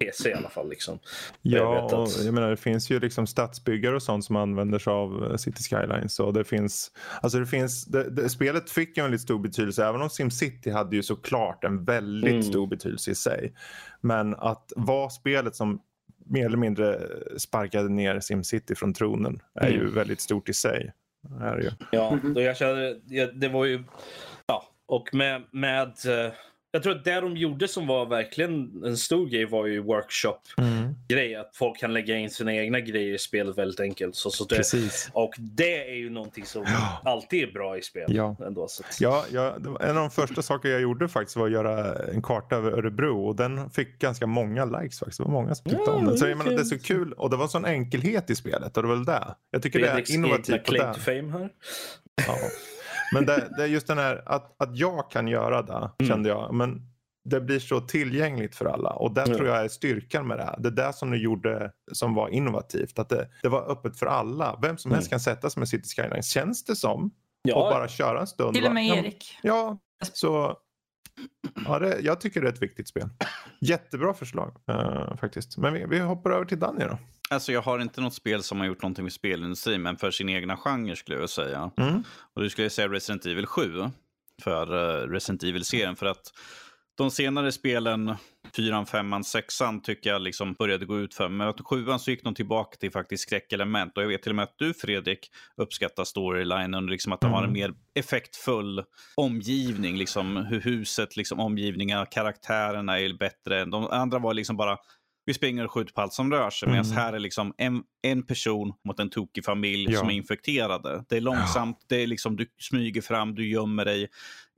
PC i alla fall. Liksom. Jag Ja, vet och att- jag menar det finns ju liksom stadsbyggare och sånt som använder sig av eh, City Skylines. Och det finns, alltså det finns, det, det, spelet fick ju en väldigt stor betydelse, även om SimCity hade ju såklart en väldigt Mm. stor betydelse i sig. Men att vara spelet som mer eller mindre sparkade ner SimCity från tronen är ju Mm. väldigt stort i sig. Är det ju. Ja, då jag kände, ja, det var ju... Ja, och med... med eh, jag tror att det de gjorde som var verkligen en stor grej var ju workshop-grej. Att folk kan lägga in sina egna grejer i spelet väldigt enkelt. Så, så det, Precis. och det är ju någonting som Ja. alltid är bra i spel. Ja. Ändå, så Ja, ja, det en av de första saker jag gjorde faktiskt var att göra en karta över Örebro och den fick ganska många likes faktiskt. Det var många som tyckte Ja, om den. Så det jag menar, det är så kul. och det var en sån enkelhet i spelet och det var väl det. Jag tycker det Fredriks är innovativt på claim det. to fame här. Ja. Men det, det är just den här att, att jag kan göra det Mm. kände jag. Men det blir så tillgängligt för alla och det Ja. tror jag är styrkan med det. här. Det är det som du gjorde som var innovativt. Att det, det var öppet för alla. Vem som helst Mm. kan sätta sig med City Skylines känns det som. Ja, och bara köra en stund. Till och med Ja, Erik. Ja, så ja, det, jag tycker det är ett viktigt spel. Jättebra förslag eh, faktiskt. Men vi, vi hoppar över till Danny då. Alltså jag har inte något spel som har gjort någonting med spelindustrin, men för sin egna genre skulle jag säga. Mm. Och då skulle jag säga Resident Evil 7 för uh, Resident Evil-serien. För att de senare spelen, 4, 5, 6 tycker jag liksom började gå ut för. Men att 7 så gick de tillbaka till faktiskt skräckelement. Och jag vet till och med att du Fredrik uppskattar storylinen, liksom att de har en Mm. mer effektfull omgivning. Liksom hur huset, liksom omgivningar, karaktärerna är bättre. De andra var liksom bara vi springer och skjuter på allt som rör sig. Medan Mm. här är liksom en, en person mot en tokig familj Ja. som är infekterade. Det är långsamt, det är liksom, du smyger fram, du gömmer dig.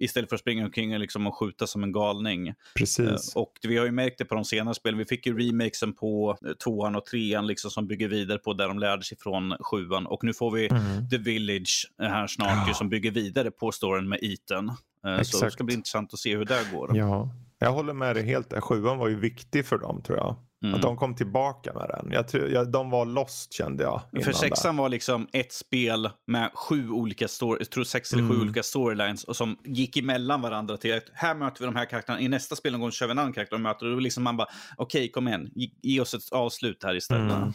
Istället för att springa omkring och, liksom och skjuta som en galning. Precis. Eh, Och vi har ju märkt det på de senare spelen. Vi fick ju remakesen på eh, tvåan och trean liksom, som bygger vidare på där de lärde sig från sjuan. Och nu får vi Mm. The Village eh, här snart ju, som bygger vidare på storyn med Ethan. Eh, Så det Exakt. ska bli intressant att se hur det går. Ja, jag håller med dig helt. Sjuan var ju viktig för dem tror jag. Mm. Att de kom tillbaka med den. Jag tror, jag, de var lost kände jag. För sexan var liksom ett spel med sju olika story, jag tror sex eller sju Mm. olika storylines och som gick emellan varandra till att här möter vi de här karaktärerna, i nästa spel någon gång kör vi en annan karaktär och möter och då liksom man bara okej kom igen, ge, ge oss ett avslut här istället. Mm.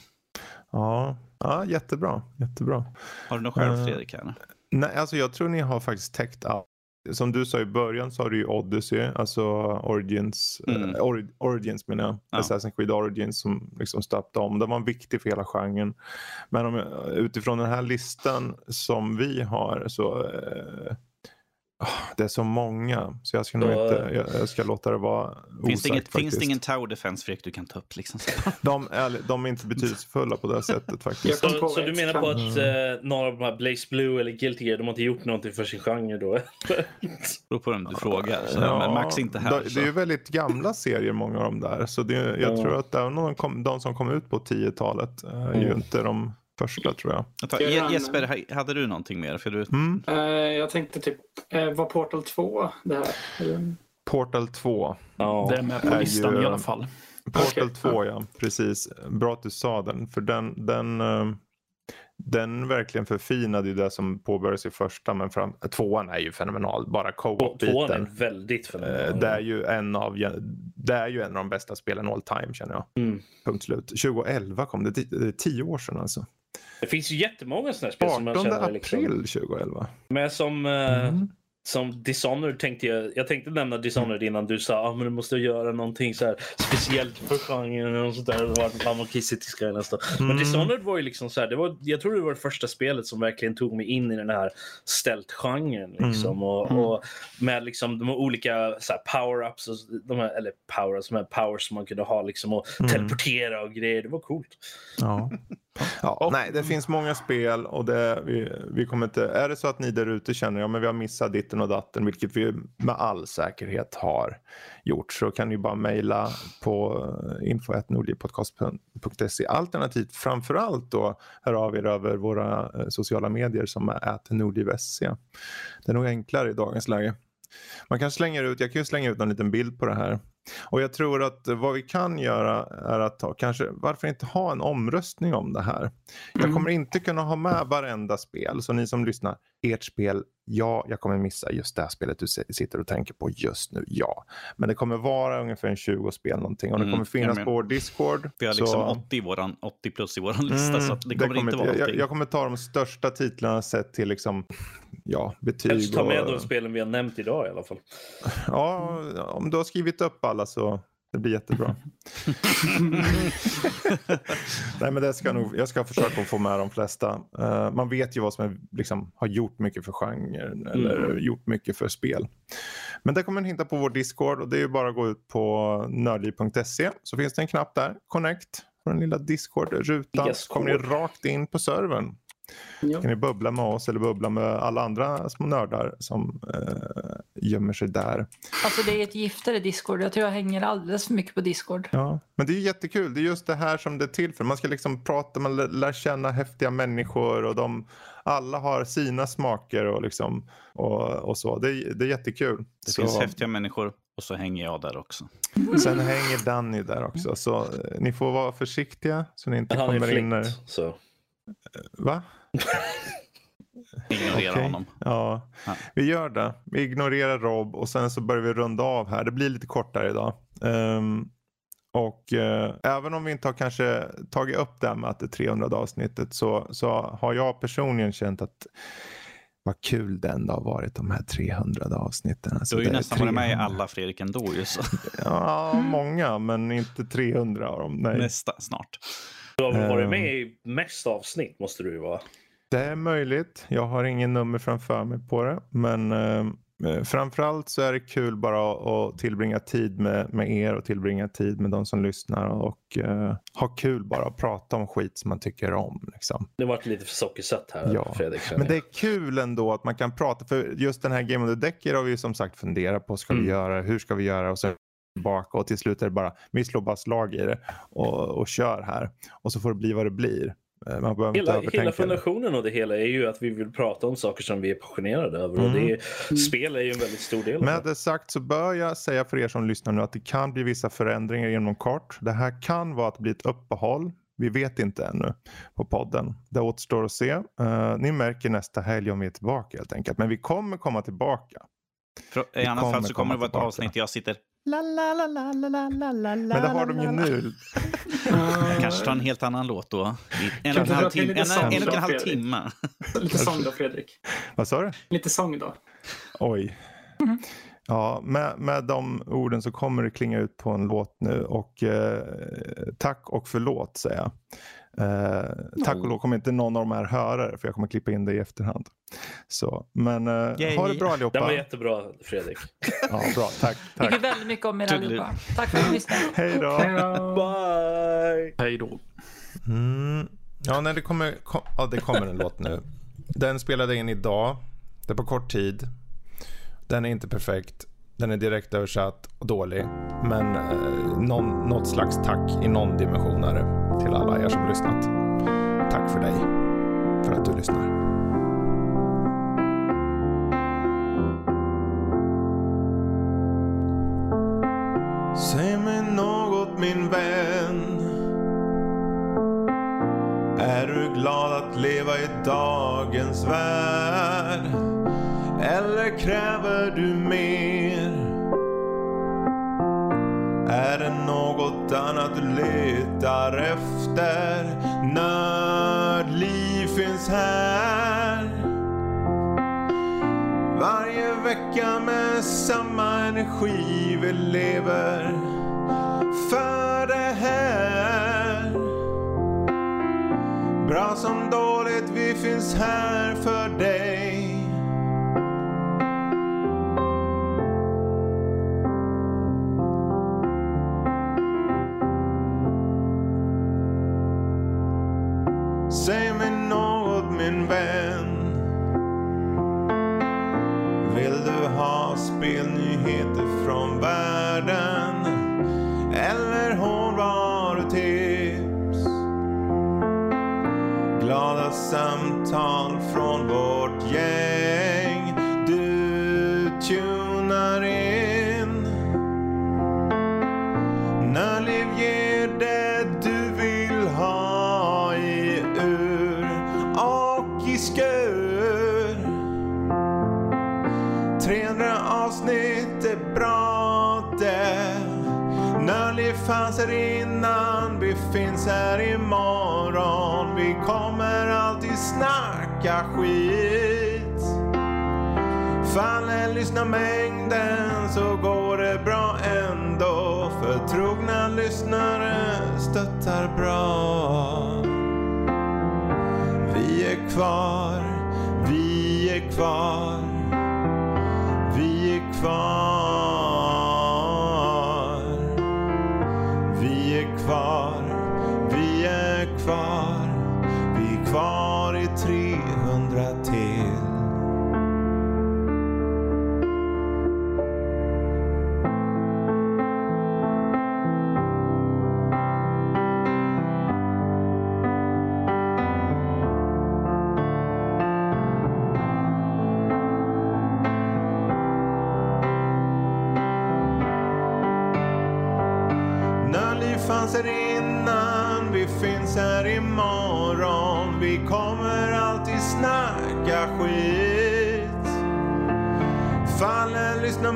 Ja, ja jättebra. jättebra. Har du något själv Eh, Fredrik? Här? Nej, alltså jag tror ni har faktiskt täckt allt. Som du sa i början så har du ju Odyssey, alltså Origins, Mm. eh, Ori- Origins menar jag. Ja. Assassin's Creed Origins som liksom stöpte om. Den var viktig för hela genren. Men om, utifrån den här listan som vi har så eh, det är så många så jag ska nog Så- inte, jag, jag ska låta det vara Finns det, osagt inget, finns det ingen tower defense Fredrik du kan ta upp? Liksom? de, är, de är inte betydelsefulla på det sättet faktiskt. Så, så du menar på att eh, några av de här Blaze Blue eller Guilty Gear, de har inte gjort någonting för sin genre då? Beror på vem du frågar. Så, Ja, men Max är inte här. Det, det är ju väldigt gamla serier många av dem där. Så det, jag Ja. tror att även de, kom, de som kom ut på 10-talet är ju Mm. inte de första tror jag. Jag tar, Je- Jesper, ha- hade du någonting mer? För du, Mm. Eh, jag tänkte typ, eh, var Portal 2 det här? Eller? Portal 2. Ja. Det är med på listan ju- i alla fall. Portal Okej, 2 ja, precis. Bra att du sa den. För den, den, eh, den verkligen förfinade ju det som påbörjades i första. Men fram, tvåan är ju fenomenal. Bara Två- Tvåan är co-op-biten. väldigt fenomenal. Det är, ju en av, det är ju en av de bästa spelen all time känner jag. Mm. Punkt slut. 2011 kom det. Det är tio år sedan alltså. Det finns ju jättemånga sådana här spel som man 18 känner april liksom. 2011. Men som, eh, Mm. som Dishonored tänkte jag, jag tänkte nämna Dishonored innan du sa ah, men du måste göra någonting så här speciellt för genren och sådär. Det var var kissig till Skylands då. Men Mm. Dishonored var ju liksom så här, det var, jag tror det var det första spelet som verkligen tog mig in i den här stealth-genren. Liksom, Mm. och, Mm. och med liksom de olika så power-ups, och de här, eller power-ups, de här powers som man kunde ha liksom, och Mm. teleportera och grejer. Det var coolt. Ja. Ja, Och- nej, det finns många spel och det, vi, vi kommer inte... Är det så att ni där ute känner ja, men vi har missat ditten och datten, vilket vi med all säkerhet har gjort, så kan ni bara mejla på info.nordlivpodcast.se. Alternativt framförallt då hör av er över våra eh, sociala medier som är nordliv.se. Det är nog enklare i dagens läge. Man kan slänga ut, jag kan ju slänga ut en liten bild på det här. Och jag tror att vad vi kan göra är att ta, kanske, varför inte ha en omröstning om det här? Jag Mm. kommer inte kunna ha med varenda spel, så ni som lyssnar, ert spel, ja, jag kommer missa just det här spelet du si- sitter och tänker på just nu, ja. Men det kommer vara ungefär en 20 spel någonting och det Mm, kommer jag finnas med. på vår Discord. Vi har liksom så- 80, i våran, 80 plus i våran lista, Mm, så att det kommer inte vara jag, allting. jag kommer ta de största titlarna sett till liksom, ja, betyg Helst ta med och... de spelen vi har nämnt idag i alla fall. Ja, om du har skrivit upp alla så det blir jättebra. Nej, men det ska nog, jag ska försöka få med de flesta. Eh, man vet ju vad som är, liksom, har gjort mycket för genren eller gjort mycket för spel. Men det kommer ni hitta på vår Discord och det är ju bara att gå ut på nördliv.se så finns det en knapp där, connect, på den lilla Discord-rutan. Yes, så kommer ni rakt in på servern. Ja. kan ni bubbla med oss eller bubbla med alla andra små nördar som eh, gömmer sig där. Alltså det är ett giftare Discord. Jag tror jag hänger alldeles för mycket på Discord. Ja, men det är jättekul. Det är just det här som det är till för. Man ska liksom prata, man lär, känna häftiga människor och de alla har sina smaker och liksom och, och så. Det, är- det är jättekul. Det så, finns häftiga människor och så hänger jag där också. Sen hänger Danny där också, så eh, ni får vara försiktiga så ni inte han är kommer in där. flikt. Så. Va? Ignorera Okej. honom. Ja, Ja. vi gör det. Vi ignorerar Rob och sen så börjar vi runda av här. Det blir lite kortare idag. Ehm, och eh, även om vi inte har kanske tagit upp det här med att det är 300 avsnittet så, så har jag personligen känt att vad kul det ändå har varit de här 300 avsnitten. Alltså, Du har ju nästan varit med i 300. alla Fredrik ändå ju, så Ja, många men inte 300 av dem. Nej. nästa snart. Du har väl varit Ehm. med i mest avsnitt måste du ju vara. Det är möjligt. Jag har ingen nummer framför mig på det. Men eh, eh, framförallt så är det kul bara att, tillbringa tid med, med er och tillbringa tid med de som lyssnar och eh, ha kul bara att prata om skit som man tycker om. Liksom. Det varit lite för sockersatt här Ja, Fredrik. Men det är kul ändå att man kan prata. För just den här Game of the Decker har vi ju som sagt funderat på. Ska vi Mm. göra det? Hur ska vi göra? Och så tillbaka och till slut är det bara vi slår bara slag i det och, och kör här. Och så får det bli vad det blir. Eh, Man behöver inte Hela, övertänka hela det. foundationen av det hela är ju att vi vill prata om saker som vi är passionerade över. Och Mm. det är, spel är ju en väldigt stor del av Med det. det sagt så bör jag säga för er som lyssnar nu att det kan bli vissa förändringar inom kort. Det här kan vara att det blir ett uppehåll. Vi vet inte ännu på podden. Det återstår att se. Eh, ni märker nästa helg om vi är tillbaka helt enkelt. Men vi kommer komma tillbaka. För, I annat fall så kommer det vara ett tillbaka. avsnitt jag sitter... Men det har de ju nu. Jag kanske tar en helt annan låt då. En och en halv timme. lite En, en och en halv Fredrik. timme. Lite sång då, Fredrik. Vad sa du? Lite sång då. Oj. Ja, med, med de orden så kommer det klinga ut på en låt nu och eh, tack och förlåt säger jag. Eh, tack och lov kommer inte någon av de här höra det för jag kommer klippa in det i efterhand. Så, men eh, ha det bra allihopa. var jättebra Fredrik. Ja, bra, tack. tack. Tycker väldigt mycket om er allihopa. Tack för att ni lyssnade. Hej då. Bye! Hej då. Mm. Ja, nej, det, kommer, kom, ja, det kommer en låt nu. Den spelade in idag. Det är på kort tid. Den är inte perfekt. Den är direkt översatt och dålig. Men eh, någon, något slags tack i någon dimension är det till alla er som har lyssnat. Tack för dig. För att du lyssnar. Säg mig något min vän. Är du glad att leva i dagens värld? Eller kräver du mer? Är det något annat du letar efter? Nördliv finns här. Varje vecka med samma energi vi lever för det här. Bra som dåligt, vi finns här för dig. Snacka skit. Faller lyssnar mängden så går det bra ändå. För trogna lyssnare stöttar bra. Vi är kvar, vi är kvar. Vi är kvar.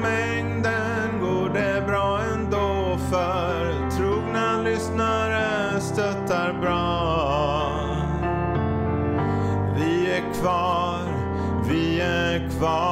Mängden går det bra ändå för trogna lyssnare stöttar bra. Vi är kvar, vi är kvar.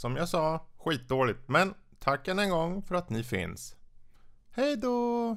Som jag sa, skitdåligt. Men tack än en gång för att ni finns. Hej då!